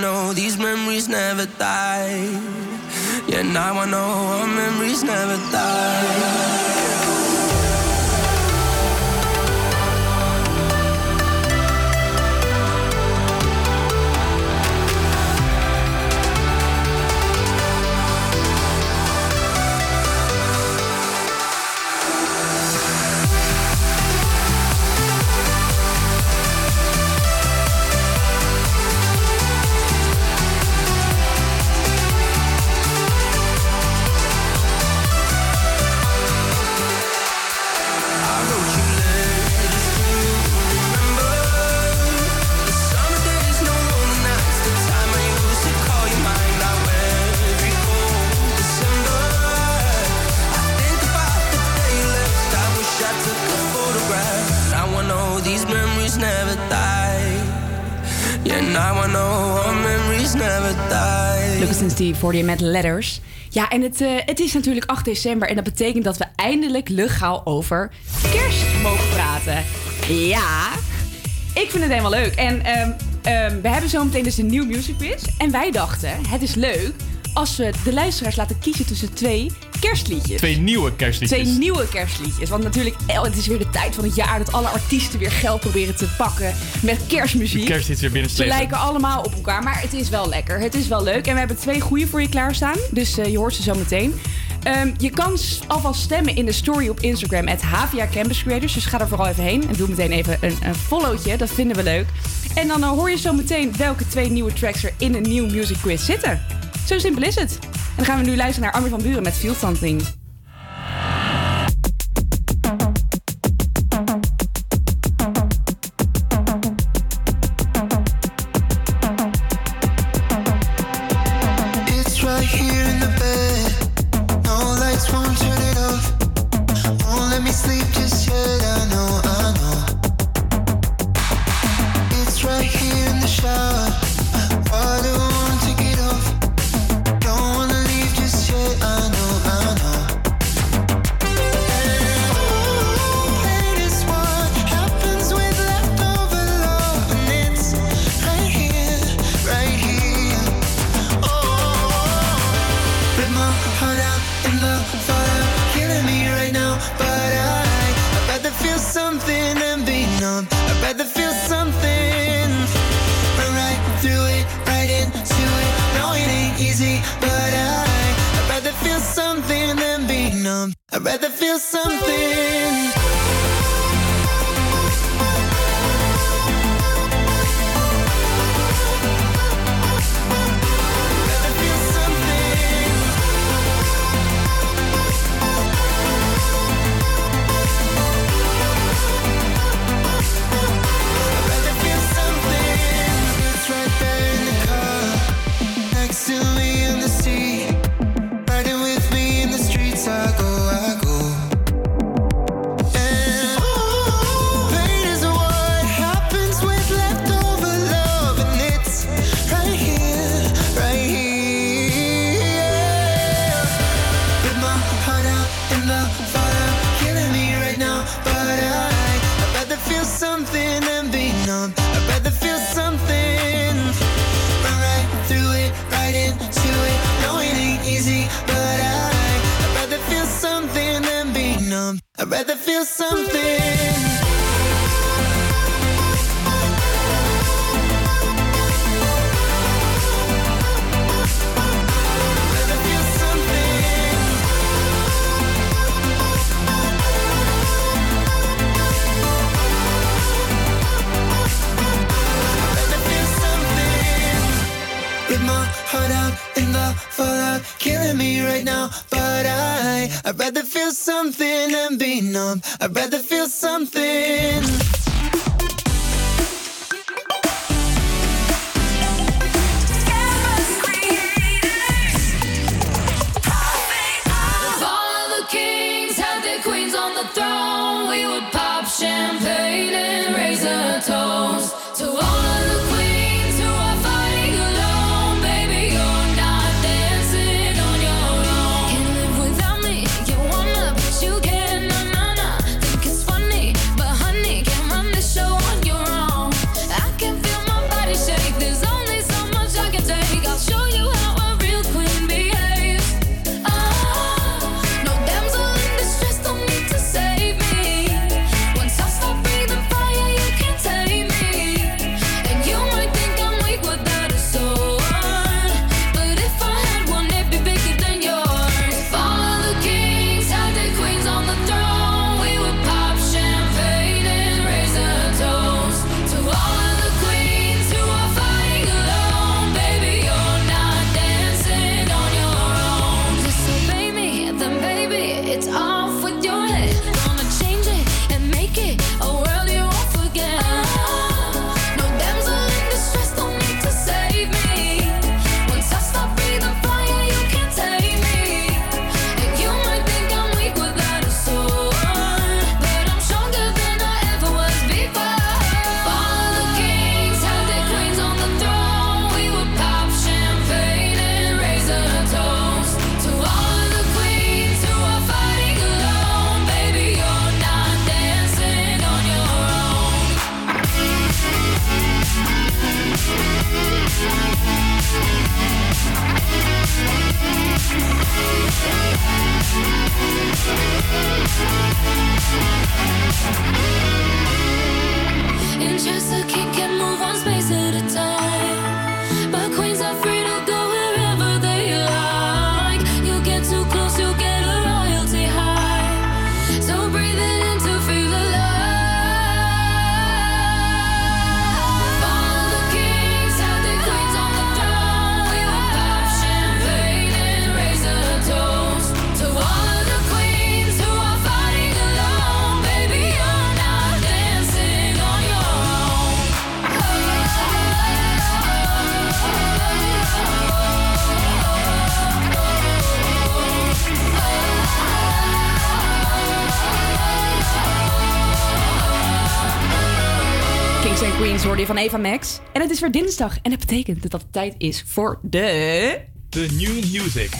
know these memories never die. Yeah, now I know our memories never die. Lucas Steve voor je met letters. Ja, en het, eh, het is natuurlijk 8 december en dat betekent dat we eindelijk legaal over kerst mogen praten. Ja, ik vind het helemaal leuk. En ehm, ehm, we hebben zometeen dus een nieuw music quiz. En wij dachten, het is leuk als we de luisteraars laten kiezen tussen twee kerstliedjes. Twee nieuwe kerstliedjes. Twee nieuwe kerstliedjes. Want natuurlijk, het is weer de tijd van het jaar dat alle artiesten weer geld proberen te pakken met kerstmuziek. De kersthits weer binnen Ze lijken allemaal op elkaar, maar het is wel lekker. Het is wel leuk. En we hebben twee goede voor je klaarstaan. Dus eh, je hoort ze zo meteen. Ehm, je kan alvast stemmen in de story op Instagram, at Havia Campus Creators. Dus ga er vooral even heen en doe meteen even een, een followtje. Dat vinden we leuk. En dan eh, hoor je zo meteen welke twee nieuwe tracks er in een nieuw music quiz zitten. Zo simpel is het. En dan gaan we nu luisteren naar Armin van Buren met Something. Van Eva Max. En het is weer dinsdag. En dat betekent dat het tijd is voor de... De New Music.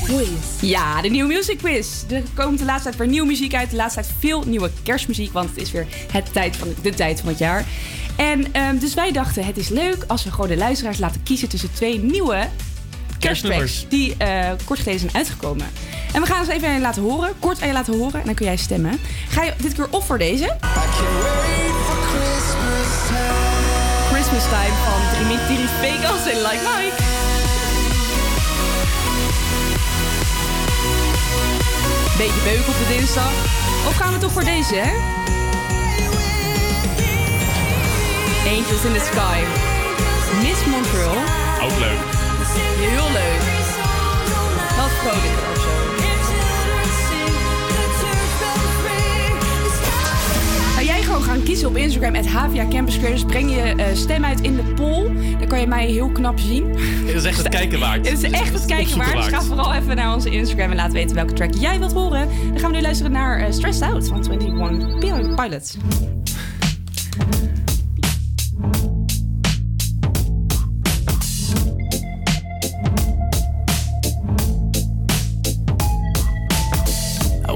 Ja, de New Music Quiz. Er komt de laatste tijd weer nieuwe muziek uit. De laatste tijd veel nieuwe kerstmuziek, want het is weer het tijd van, de tijd van het jaar. En ehm, dus wij dachten, het is leuk als we gewoon de luisteraars laten kiezen tussen twee nieuwe kersttracks die eh, kort geleden zijn uitgekomen. En we gaan ze even laten horen, kort aan je laten horen en dan kun jij stemmen. Ga je dit keer of voor deze? Christmas Time van Dimitri Vegas en Like Mike. Beetje beuk op de dinsdag. Of gaan we toch voor deze, hè? Angels in the Sky. Miss Montreal. Ook leuk. Heel leuk. Wat vrolijker gaan kiezen op Instagram at Havia Campus Creators. Breng je eh, stem uit in de poll. Dan kan je mij heel knap zien. Het is echt het kijken waard. Het is echt het kijken waard. Dus ga vooral even naar onze Instagram en laat weten welke track jij wilt horen. Dan gaan we nu luisteren naar eh, Stressed Out van 21 Pil- Pilots.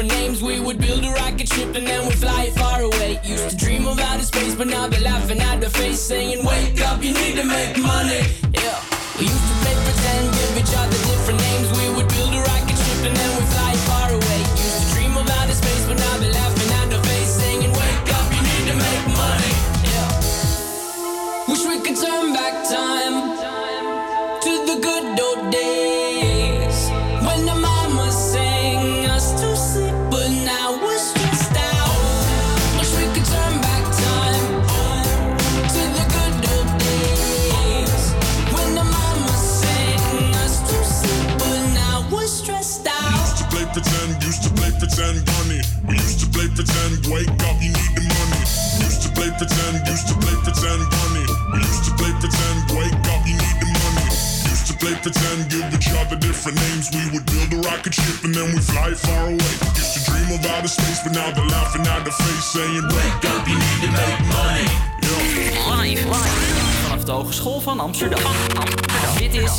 different names. We would build a rocket ship and then we'd fly it far away. Used to dream space, but now they're laughing at the face, saying, Wake up, you need to make money. Yeah. We used to play pretend, give each other different names. We would build a rocket ship and then we'd fly far away. Used to dream of outer space, but now they're laughing at the face, saying, Wake up, you need to make money. Yeah. Wish we could turn back time to the good old days play pretend, wake up, you need the money. Used to play pretend, used to play pretend, bunny. We used to play pretend, wake up, you need the money. Used to play pretend, give each other different names. We would build a rocket ship and then we fly far away. Used to dream of outer space, but now they're laughing at the face, saying, wake up, you need to make money. Live, live. Vanaf de Hogeschool van Amsterdam. Dit is.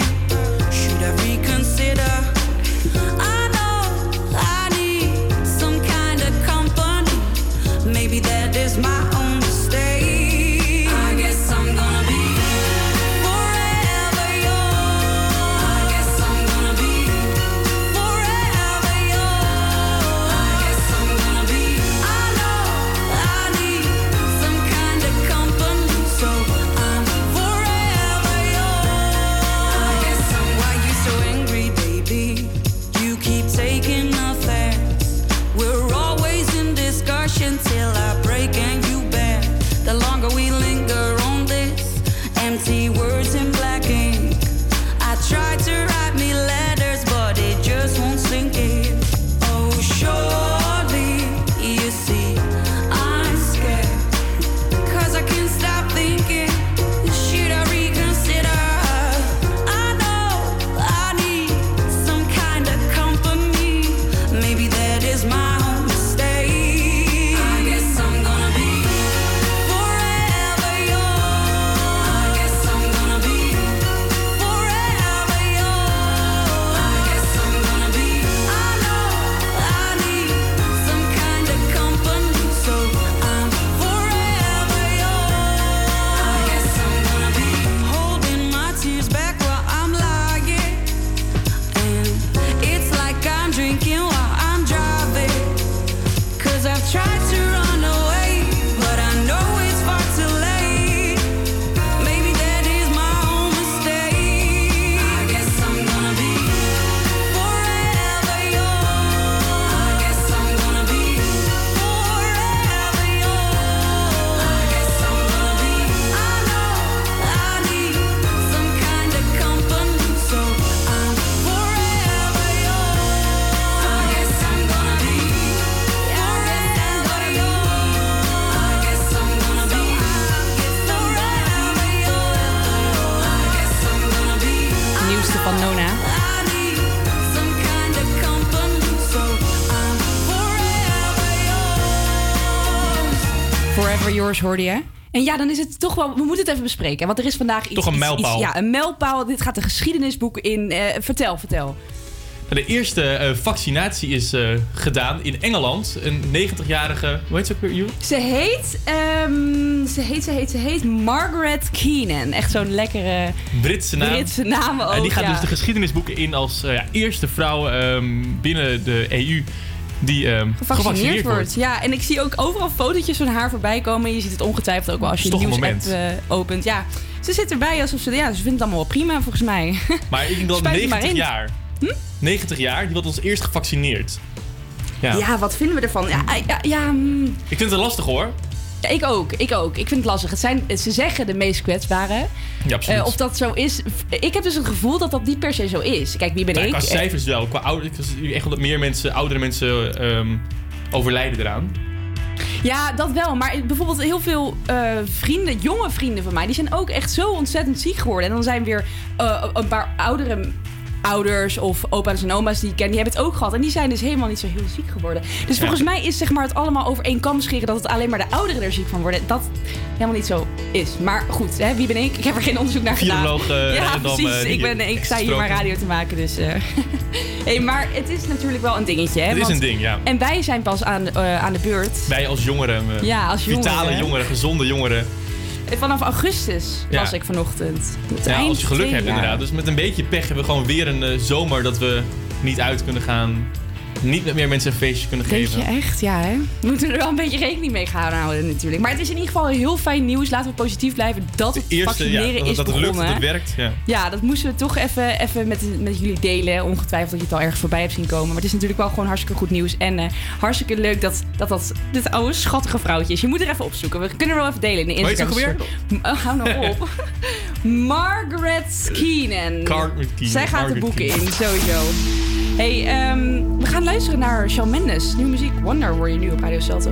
hoorde je. En ja, dan is het toch wel... We moeten het even bespreken. Want er is vandaag iets... Toch een mijlpaal. iets- ja, een mijlpaal. Dit gaat de geschiedenisboek in. Eh, vertel, vertel. De eerste eh, vaccinatie is eh, gedaan in Engeland. Een 90-jarige, hoe heet ze ook weer? Ze heet, ehm, ze heet, ze heet, ze heet Margaret Keenan. Echt zo'n lekkere Britse naam. Britse naam ook. en die gaat ja. dus de geschiedenisboeken in als ja, eerste vrouw ehm, binnen de EU die ehm, gevaccineerd wordt. Ja, en ik zie ook overal fotootjes van haar voorbij komen. Je ziet het ongetwijfeld ook wel als je de nieuwsapp eh, opent. Ja, ze zit erbij alsof ze... Ja, ze vindt het allemaal wel prima volgens mij. Maar ik denk maar 90 in. jaar. 90 jaar, die wordt ons eerst gevaccineerd. Ja. Ja. wat vinden we ervan? Ja, ja, ja, mm, Ik vind het lastig hoor. Ja, ik ook. Ik ook. Ik vind het lastig. Het zijn, ze zeggen de meest kwetsbare. Ja, absoluut. Eh, of dat zo is. Ik heb dus het gevoel dat dat niet per se zo is. Kijk, wie ben Nou, ik? qua cijfers wel. Qua ouder, echt wel dat meer mensen, oudere mensen ehm, overlijden eraan. Ja, dat wel. Maar bijvoorbeeld heel veel eh, vrienden, jonge vrienden van mij, die zijn ook echt zo ontzettend ziek geworden. En dan zijn weer eh, een paar oudere ouders of opa's en oma's die ik ken, die hebben het ook gehad. En die zijn dus helemaal niet zo heel ziek geworden. Dus Ja. volgens mij is zeg maar, het allemaal over één kam scheren dat het alleen maar de ouderen er ziek van worden. Dat helemaal niet zo is. Maar goed, hè, wie ben ik? Ik heb er geen onderzoek naar gedaan. Eh, ja, precies. ik, ben, ik sta hier maar radio te maken. Dus, eh. hey, maar het is natuurlijk wel een dingetje. Hè, Het is want- een ding, ja. En wij zijn pas aan, de- eh, aan de beurt. Wij als jongeren. Ja, als Vitale jongeren. jongeren, gezonde jongeren. Vanaf augustus Ja. was ik vanochtend. Het Ja, als je geluk hebt inderdaad. Dus met een beetje pech hebben we gewoon weer een eh, zomer dat we niet uit kunnen gaan. Niet met meer mensen een feestje kunnen Denk geven. je echt? Ja, hè? We moeten er wel een beetje rekening mee gaan houden natuurlijk. Maar het is in ieder geval heel fijn nieuws. Laten we positief blijven dat het Eerste, vaccineren ja, dat, is dat het lukt, dat het werkt. Ja. Ja, dat moesten we toch even, even met, met jullie delen. Ongetwijfeld dat je het al ergens voorbij hebt zien komen. Maar het is natuurlijk wel gewoon hartstikke goed nieuws. En eh, hartstikke leuk dat dat, dat dit oude schattige vrouwtje is. Je moet er even opzoeken. We kunnen er wel even delen in de Hoe heet ze Instagram. ook Oh, hou nou op. Margaret Keenan. Margaret Keenan, Zij gaat de boeken Keenan. in, sowieso. Hey, ehm, we gaan luisteren naar Shawn Mendes. Nieuwe muziek. Wonder hoor je nu op Radio Salto.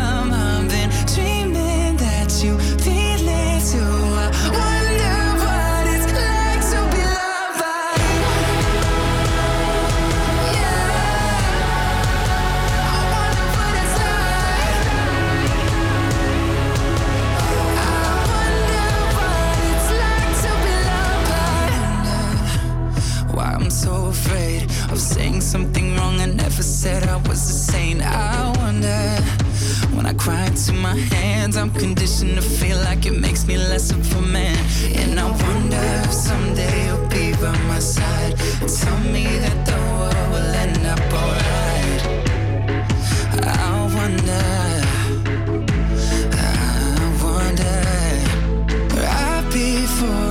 something wrong. I never said I was a saint. I wonder when I cry into my hands, I'm conditioned to feel like it makes me less of a man. And I wonder if someday you'll be by my side tell me that the world will end up alright. I wonder. I wonder. Right before I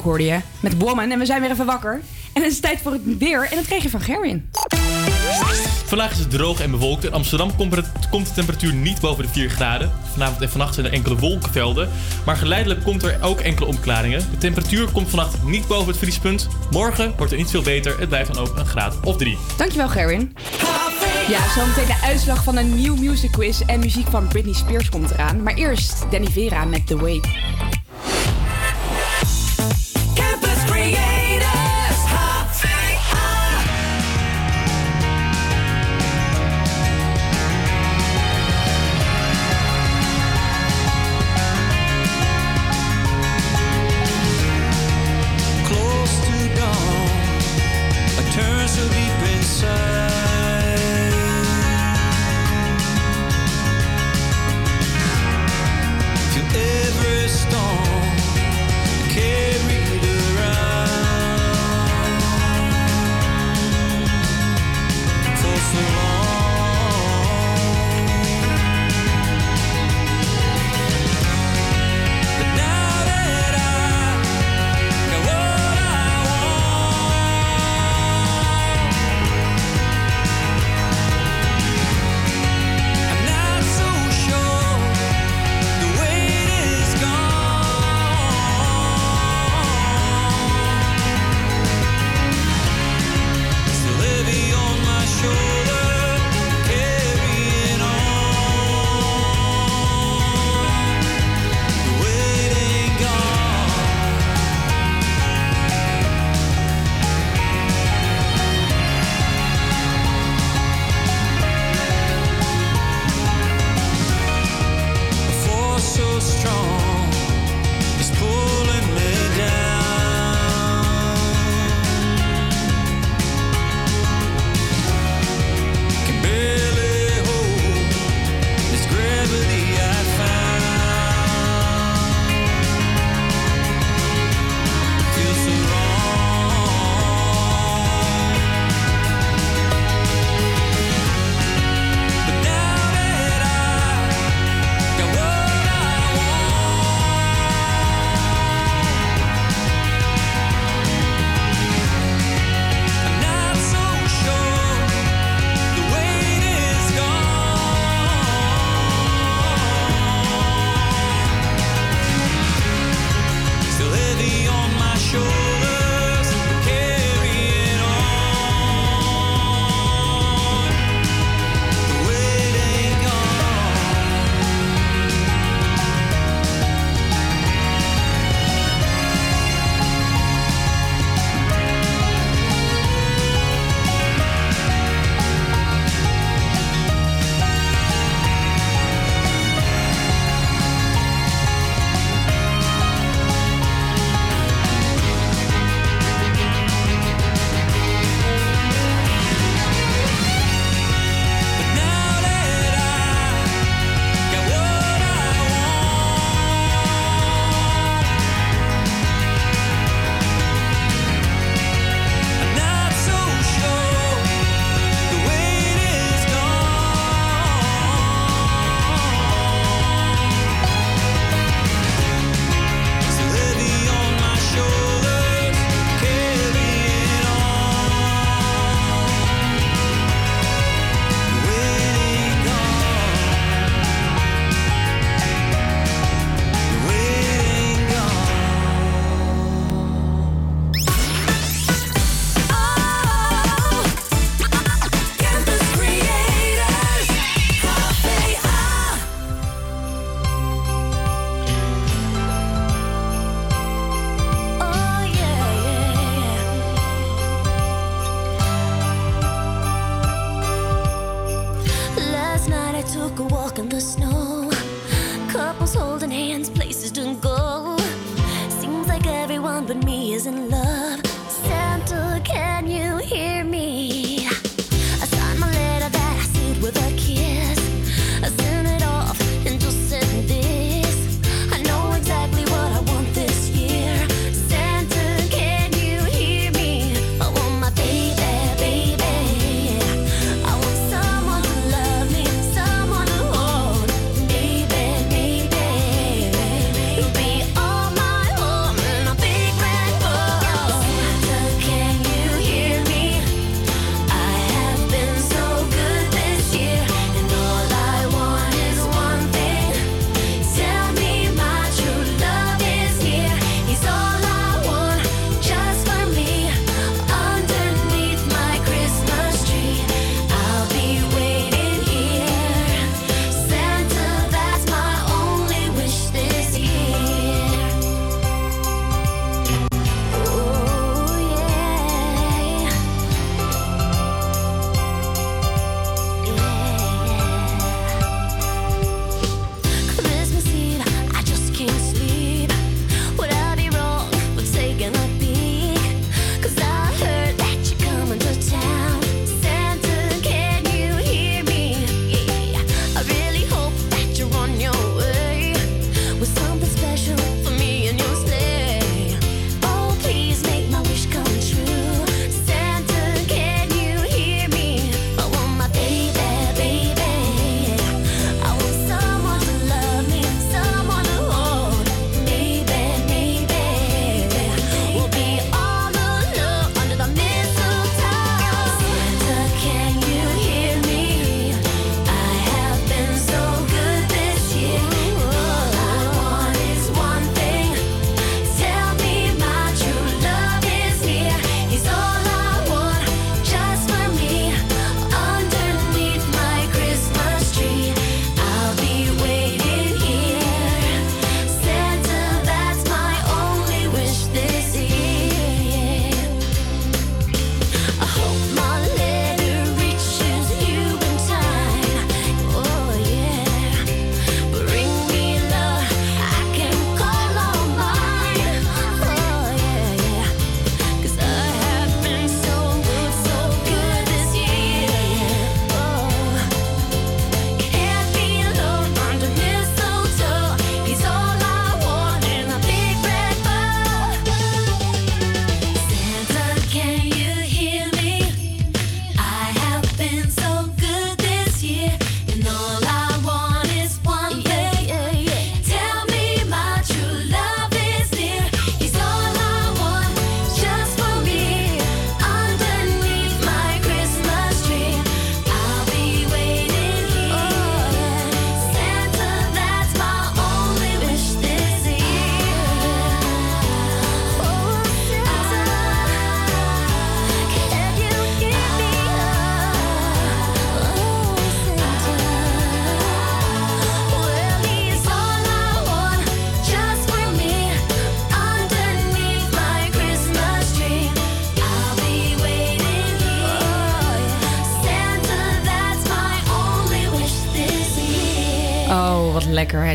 hoorde je. Met Woman. En we zijn weer even wakker. En het is tijd voor het weer. En dat kreeg je van Gerwin. Vandaag is het droog en bewolkt. In Amsterdam komt de temperatuur niet boven de 4 graden. Vanavond en vannacht zijn er enkele wolkenvelden. Maar geleidelijk komt er ook enkele omklaringen. De temperatuur komt vannacht niet boven het vriespunt. Morgen wordt het niet veel beter. Het blijft dan ook een graad of 3. Dankjewel Gerwin. Ja, zo meteen de uitslag van een nieuw music quiz en muziek van Britney Spears komt eraan. Maar eerst Danny Vera met The Way.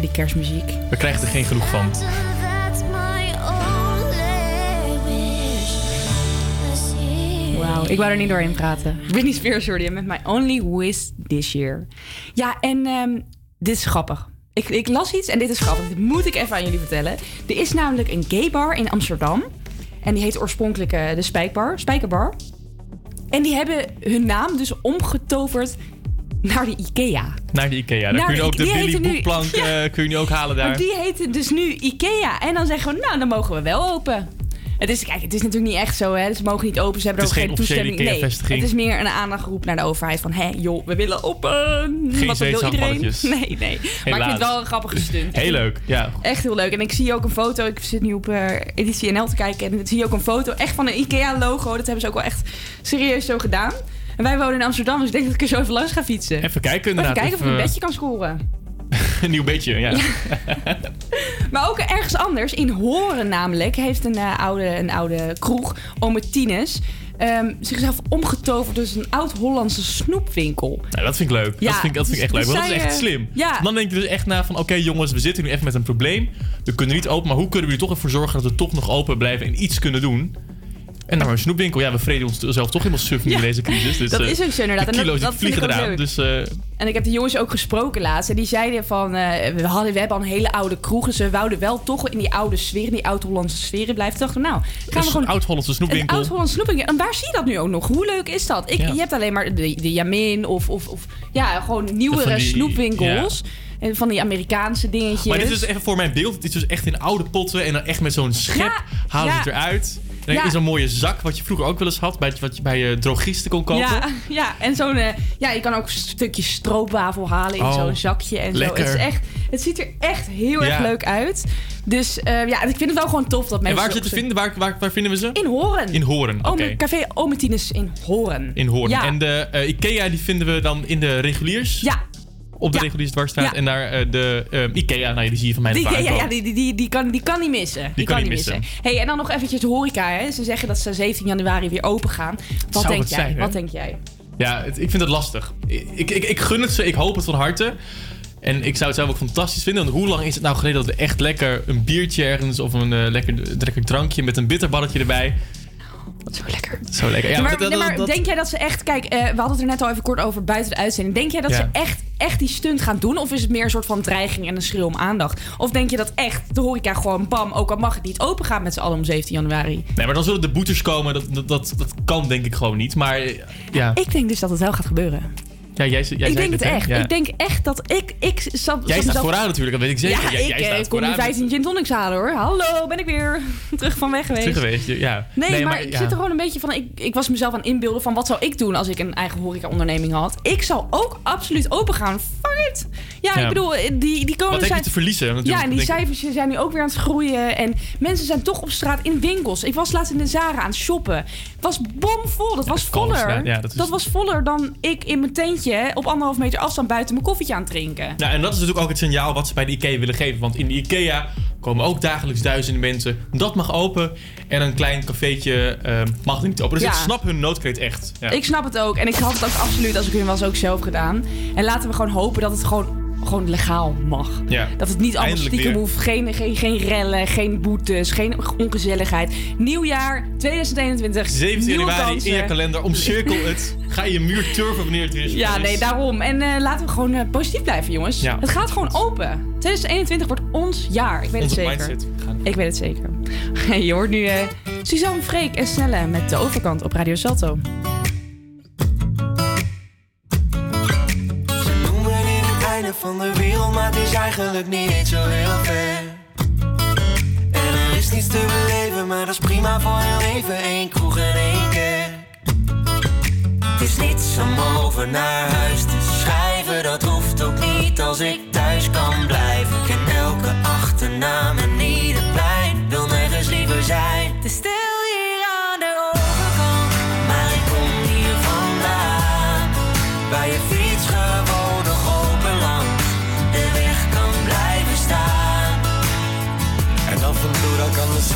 Die kerstmuziek. We krijgen er geen genoeg van. Wauw, ik wou er niet doorheen praten. Britney Spears hoorde je met My Only Wish This Year. Ja, en ehm, dit is grappig. Ik, ik las iets en dit is grappig. Dit moet ik even aan jullie vertellen. Er is namelijk een gay bar in Amsterdam. En die heet oorspronkelijk eh, de Spijkbar, Spijkerbar. En die hebben hun naam dus omgetoverd naar de Ikea. Naar de Ikea. Kun je ook de Billy Boekplank Ja. eh, kun je nu ook halen daar. Maar die heette dus nu Ikea. En dan zeggen we, nou, dan mogen we wel open. Het is, kijk, het is natuurlijk niet echt zo, hè. Ze mogen niet open, ze hebben er ook geen toestemming. Nee, het is meer een aandachtgeroep naar de overheid van... hé, joh, we willen open. Geen Wat wil iedereen? Nee, nee. Maar ik vind het wel een grappige stunt. Heel leuk, ja. Echt heel leuk. En ik zie ook een foto. Ik zit nu op eh editie NL te kijken. En dan zie je ook een foto echt van een IKEA-logo. Dat hebben ze ook wel echt serieus zo gedaan. En wij wonen in Amsterdam, dus ik denk dat ik er zo even langs ga fietsen. Even kijken Even kijken of ik een Even, bedje kan scoren. een nieuw bedje, ja. Maar ook ergens anders, in Horen namelijk, heeft een, eh, oude, een oude kroeg, Omertines, ehm, zichzelf omgetoverd tot een oud-Hollandse snoepwinkel. Nou, dat vind ik leuk. Ja, dat, vind ik, dat vind ik echt dus leuk. Want dat is echt eh, slim. ja. Dan denk je dus echt na van... Oké jongens, we zitten nu even met een probleem. We kunnen niet open. Maar hoe kunnen we er toch ervoor zorgen dat we toch nog open blijven en iets kunnen doen? En dan maar een snoepwinkel. Ja, we vreden onszelf toch helemaal suf nu in deze crisis. Dus, dat eh, is ook zo inderdaad. De En dat- dat ik vliegen eraan. Dus eh, En ik heb de jongens ook gesproken laatst. En die zeiden van, eh, we, hadden, we hebben al een hele oude kroeg. Dus we wouden wel toch in die oude sfeer, in die oud-Hollandse sfeer blijven. Toen dachten nou, gaan we gewoon... een oud-Hollandse Een snoepwinkel. oud-Hollandse snoepwinkel. En waar zie je dat nu ook nog? Hoe leuk is dat? Ik, Ja. Je hebt alleen maar de, de Jamin of, of, of ja, gewoon nieuwere die- snoepwinkels. En van die Amerikaanse dingetjes. Maar dit is even voor mijn beeld. Dit is dus echt in oude potten. En dan echt met zo'n schep Ja, halen ze ja. het eruit. En dan Ja. in zo'n mooie zak, wat je vroeger ook wel eens had. Bij, wat je bij eh, drogisten kon kopen. Ja, ja, en zo'n... eh, ja, je kan ook een stukje stroopwafel halen in Oh, zo'n zakje en lekker. zo. Het, is echt, het ziet er echt heel erg leuk uit. Dus eh, ja, ik vind het wel gewoon tof dat En mensen... waar zit te vinden? Waar, waar, waar vinden we ze? In Horen. In Horen, oké. Café Ometines in Horen. In Hoorn. Ja. En de Ikea die vinden we dan in de reguliers. Ja. Op de Ja. reguliers dwarsstraat. En daar eh, de eh, Ikea, nou die zie je van mij Die, ja, ja, die, die, die, kan, die kan niet missen. Die, kan, niet missen. Hey, en dan nog eventjes horeca. Hè. Ze zeggen dat ze 17 januari weer open gaan. Wat Zou denk jij? zijn? Wat denk jij? Ja, het- ik vind het lastig. Ik, ik, ik gun het ze, ik hoop het van harte. En ik zou het zelf ook fantastisch vinden. Want hoe lang is het nou geleden dat we echt lekker een biertje ergens... of een eh, lekker, lekker drankje met een bitterballetje erbij... Wat zo lekker. Zo lekker. Ja, maar dat- dat- nee, maar dat- denk jij dat ze echt... Kijk, eh, we hadden het er net al even kort over buiten de uitzending. Denk jij dat Ja. ze echt, echt die stunt gaan doen? Of is het meer een soort van dreiging en een schreeuw om aandacht? Of denk je dat echt de horeca gewoon bam... ook al mag het niet open gaat met z'n allen om 17 januari? Nee, maar dan zullen de boetes komen. Dat, dat, dat, kan denk ik gewoon niet. Maar ja, Ik denk dus dat het wel gaat gebeuren. Ja jij, jij ik denk het echt. Ja. Ik denk echt dat ik... ik zat, Jij staat vooraan natuurlijk, dat weet ik zeker. Ja, Jij- ik jij eh, staat kom nu vooraan. 15 gin tonics halen hoor. Hallo, ben ik weer terug van weg geweest. Terug geweest, ja. Nee, maar, ik ja. zit er gewoon een beetje van... Ik, ik was mezelf aan inbeelden van... wat zou ik doen als ik een eigen horeca-onderneming had? Ik zou ook absoluut open gaan. Fuck it! Ja, ik bedoel, eh, die, die komen... Wat heb je zijn- te verliezen? natuurlijk, Ja, en die ik. cijfers zijn nu ook weer aan het groeien. En mensen zijn toch op straat in winkels. Ik was laatst in de Zara aan het shoppen. Het was bomvol. Dat was voller. dat was voller dan ik in mijn tentje... op anderhalf meter afstand buiten mijn koffietje aan het drinken. Ja, en dat is natuurlijk ook het signaal wat ze bij de IKEA willen geven. Want in de IKEA komen ook dagelijks duizenden mensen. Dat mag open. En een klein cafeetje eh, mag er niet open. Dus Ja. ik snap hun noodkreet echt. Ja. Ik snap het ook. En ik had het ook absoluut, als ik hun was, ook zelf gedaan. En laten we gewoon hopen dat het gewoon, gewoon legaal mag. Ja. Dat het niet allemaal stiekem weer. hoeft. Geen, geen, geen rellen, geen boetes, geen ongezelligheid. Nieuwjaar 2021. 17 nieuwe januari kansen. in je kalender. Omcirkel het. Ga je muur turven wanneer het weer is. Ja, nee, daarom. En eh, laten we gewoon eh, positief blijven, jongens. Ja. Het gaat gewoon open. 2021 wordt ons jaar. Ik weet Onze het zeker. Ik weet het zeker. je hoort nu eh, Suzanne Freek en Snelle met de overkant op Radio Salto. Van de wereld, maar het is eigenlijk niet zo heel ver. En er is niets te beleven, maar dat is prima voor heel even. Eén kroeg en één kerk. Het is niets om over naar huis te schrijven, dat hoeft ook niet als ik thuis kan blijven. Ik ken elke achternaam en ieder plein, wil nergens liever zijn.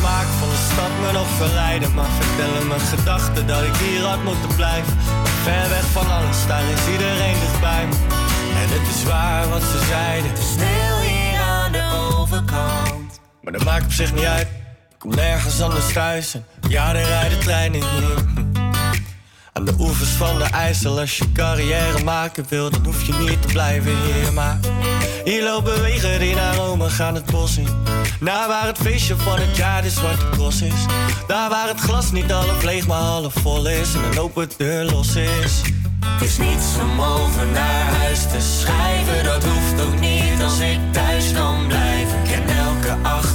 smaak van de stad me nog verleiden. Maar vertellen mijn gedachten dat ik hier had moeten blijven. Ver weg van alles, daar is iedereen dichtbij me. En het is waar wat ze zeiden. De sneeuw hier aan de overkant. Maar dat maakt op zich niet uit. Ik kom nergens anders thuis. En ja, er rijden treinen hier. Aan de oevers van de IJssel, als je carrière maken wil, dan hoef je niet te blijven hier. Maar hier lopen wegen die naar Rome gaan het bos in. Naar waar het feestje van het jaar de zwarte cross is. Daar waar het glas niet half leeg, maar half vol is. En een open deur los is. Het is niets om over naar huis te schrijven. Dat hoeft ook niet als ik thuis kan blijven. Ken elke achternaam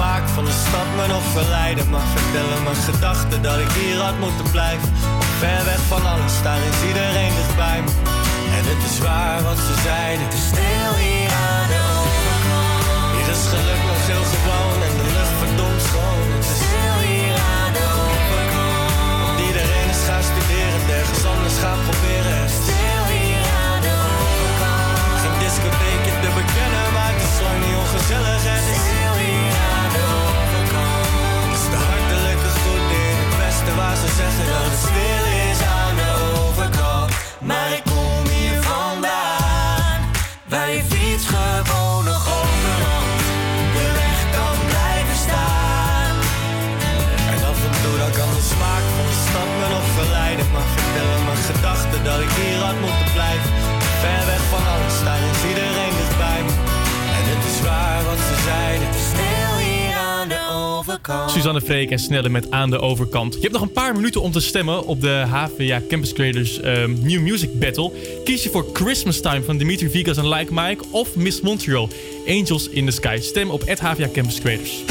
smaak van de stad me nog verleiden. Maar vertellen mijn gedachten dat ik hier had moeten blijven. Ver weg van alles, daar is iedereen dichtbij me. En het is waar wat ze zeiden. Het is stil hier aan de overkant. Hier is geluk nog heel gewoon en de lucht verdomd schoon. Het is stil hier aan de overkant. Want iedereen is gaan studeren, ergens anders gaan proberen. Het is stil hier aan de overkant. Geen discotheekje te bekennen, maar het is lang niet ongezellig. Suzanne Freek en Snelle met Aan de Overkant. Je hebt nog een paar minuten om te stemmen op de HVA Campus Creators ehm, New Music Battle. Kies je voor Christmas Time van Dimitri Vegas en Like Mike of Miss Montreal, Angels in the Sky. Stem op HVA Campus Creators.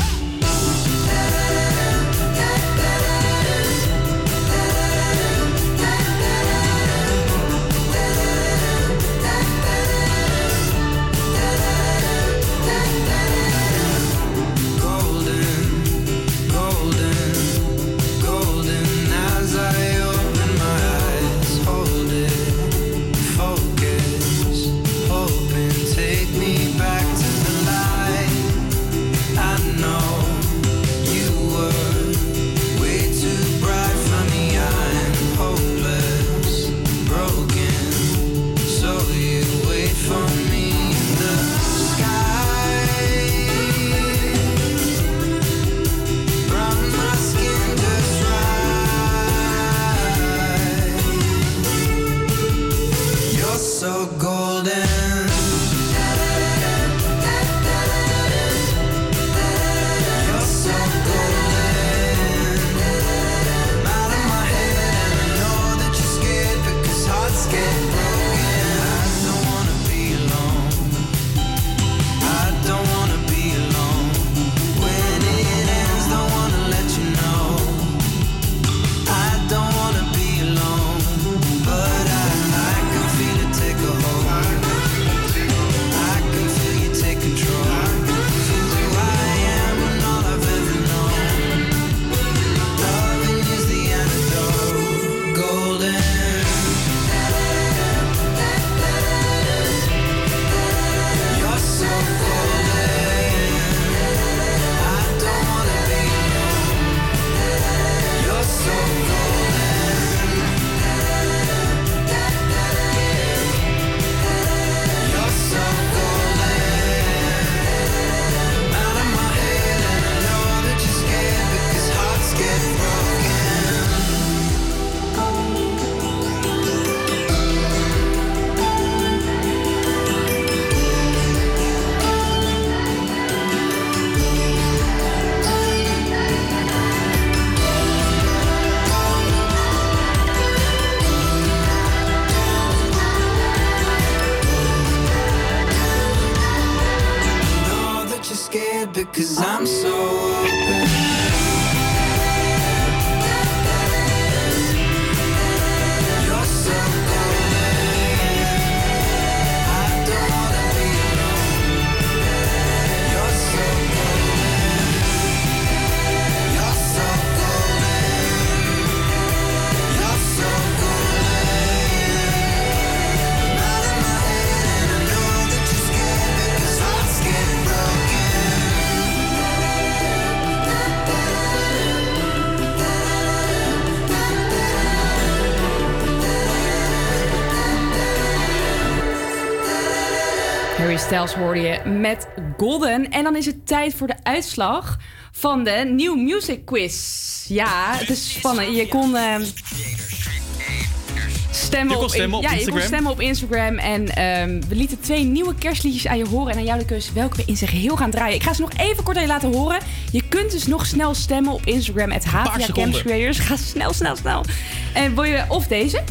Styles hoorde je met Golden. En dan is het tijd voor de uitslag van de New Music Quiz. Ja, het is spannend. Je kon ehm, stemmen, Je kon op, ja, je Instagram. kon stemmen op Instagram. En ehm, we lieten twee nieuwe kerstliedjes aan je horen. En aan jou de keuze welke we in zijn geheel gaan draaien. Ik ga ze nog even kort aan je laten horen. Je kunt dus nog snel stemmen op Instagram. Het Havia. Campus Creators. Ga snel, snel, snel. En wil je of deze?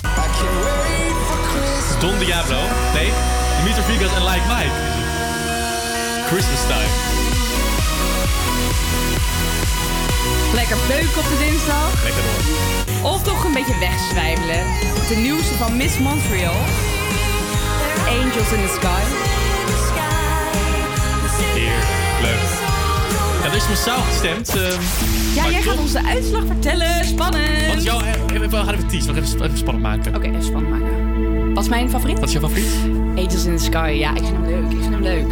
Don Diablo. Nee, Dimitri Vegas en Like Mike. Christmas time. Lekker beuken op de dinsdag. Lekker door. Of toch een beetje wegzwijmelen. De nieuwste van Miss Montreal. Angels in the Sky. Heer, leuk. Ja, er is massaal gestemd. ehm, Ja, jij gaat ons de uitslag vertellen. Spannend. Wat is jouw... eh, Even, we gaan even teasen. We gaan even, even spannend maken. Oké, even spannend maken. Wat is mijn favoriet? Wat is jouw favoriet? Angels in the Sky. Ja, ik vind hem leuk. Ik vind hem leuk.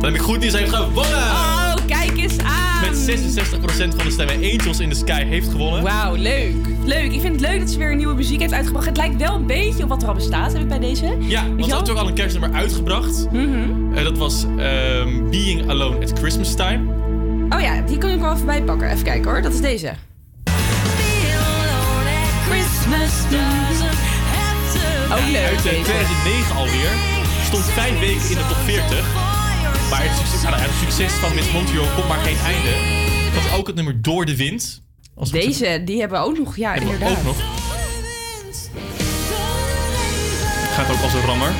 Dan heb ik goed nieuws. Hij heeft gewonnen! Oh, kijk eens aan. Met 66% van de stemmen. Angels in the Sky heeft gewonnen. Wauw, leuk. Leuk. Ik vind het leuk dat ze weer een nieuwe muziek heeft uitgebracht. Het lijkt wel een beetje op wat er al bestaat, heb ik bij deze. Ja, want ze had natuurlijk al een kerstnummer uitgebracht. Eh, dat was ehm, Being Alone at Christmas Time. Oh ja, die kan ik wel even bijpakken. Even kijken hoor. Dat is deze. Ook leuk Uit eh, deze. 2009 alweer. Stond vijf weken in de top 40. Maar het succes, het succes van Miss Montreal komt maar geen einde. Is ook het nummer Door de Wind. Als het Deze, die hebben we ook nog. Ja, inderdaad. ook nog. Gaat ook als een rammer.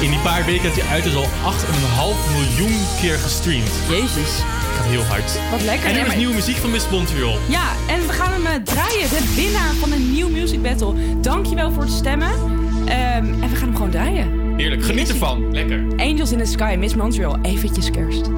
In die paar weken dat hij uit is al 8,5 miljoen keer gestreamd. Jezus. Gaat heel hard. Wat lekker. En Nee, is maar- nieuwe muziek van Miss Montreal. Ja, en we gaan hem eh, draaien. De winnaar van de New Music Battle. Dankjewel voor het stemmen. Ehm, en we gaan hem gewoon draaien. Heerlijk, geniet ervan. Lekker. Angels in the Sky, Miss Montreal. Eventjes kerst.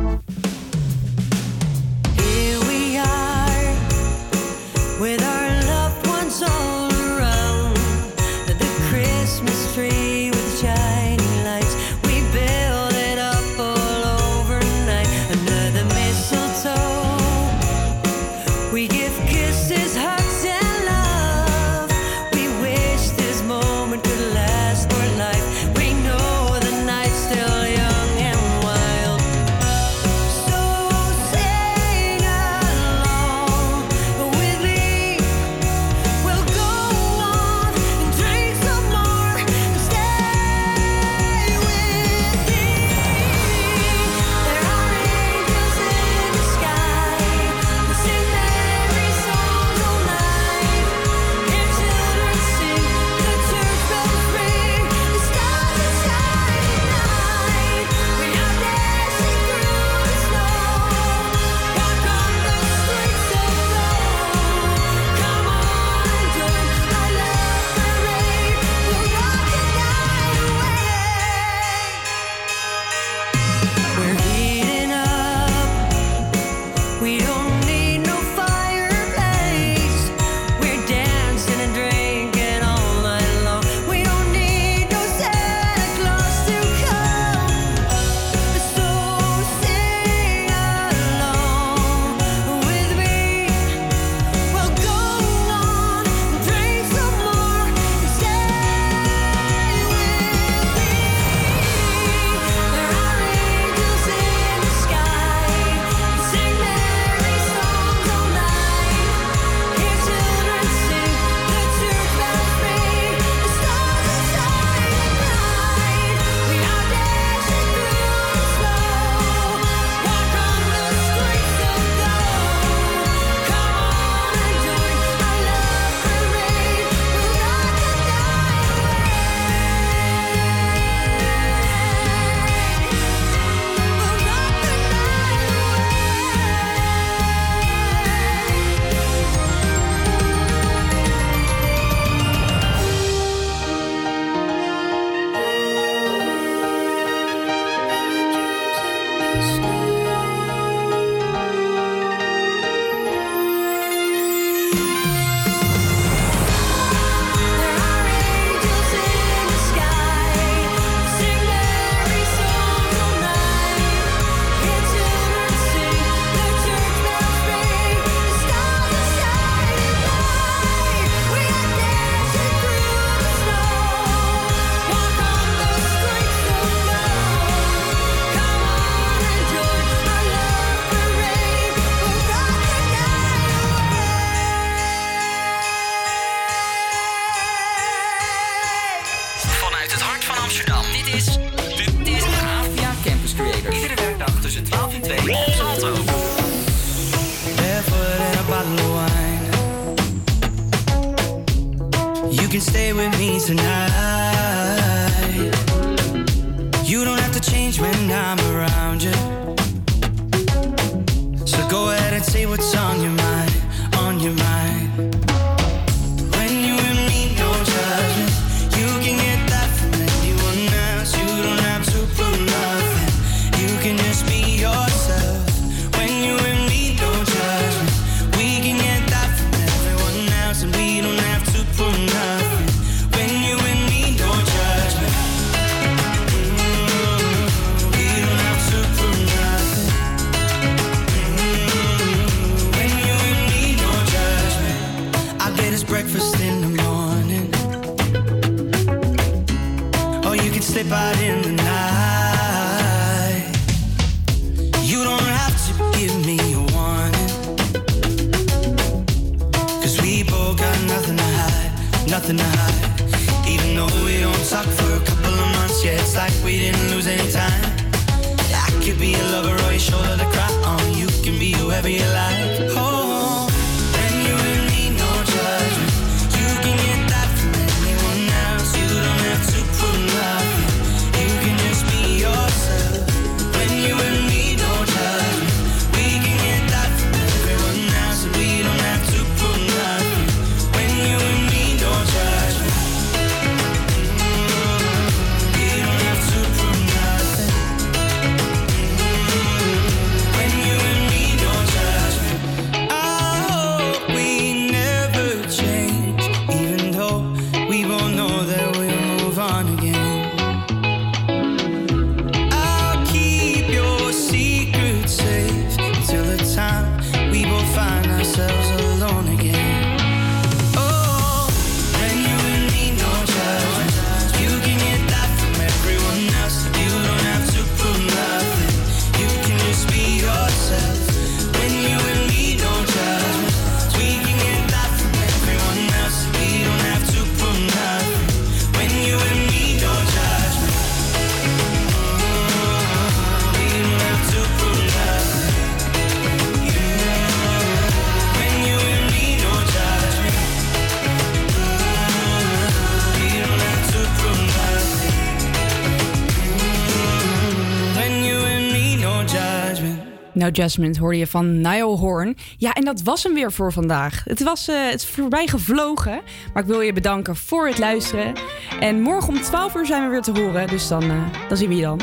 Nou, Jasmine hoorde je van Niall Horn. Ja, en dat was hem weer voor vandaag. Het was eh, het is voorbij gevlogen, maar ik wil je bedanken voor het luisteren. En morgen om 12 uur zijn we weer te horen, dus dan, eh, dan zien we je dan.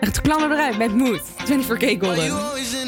Echt knallen eruit met moed. 24K Golden.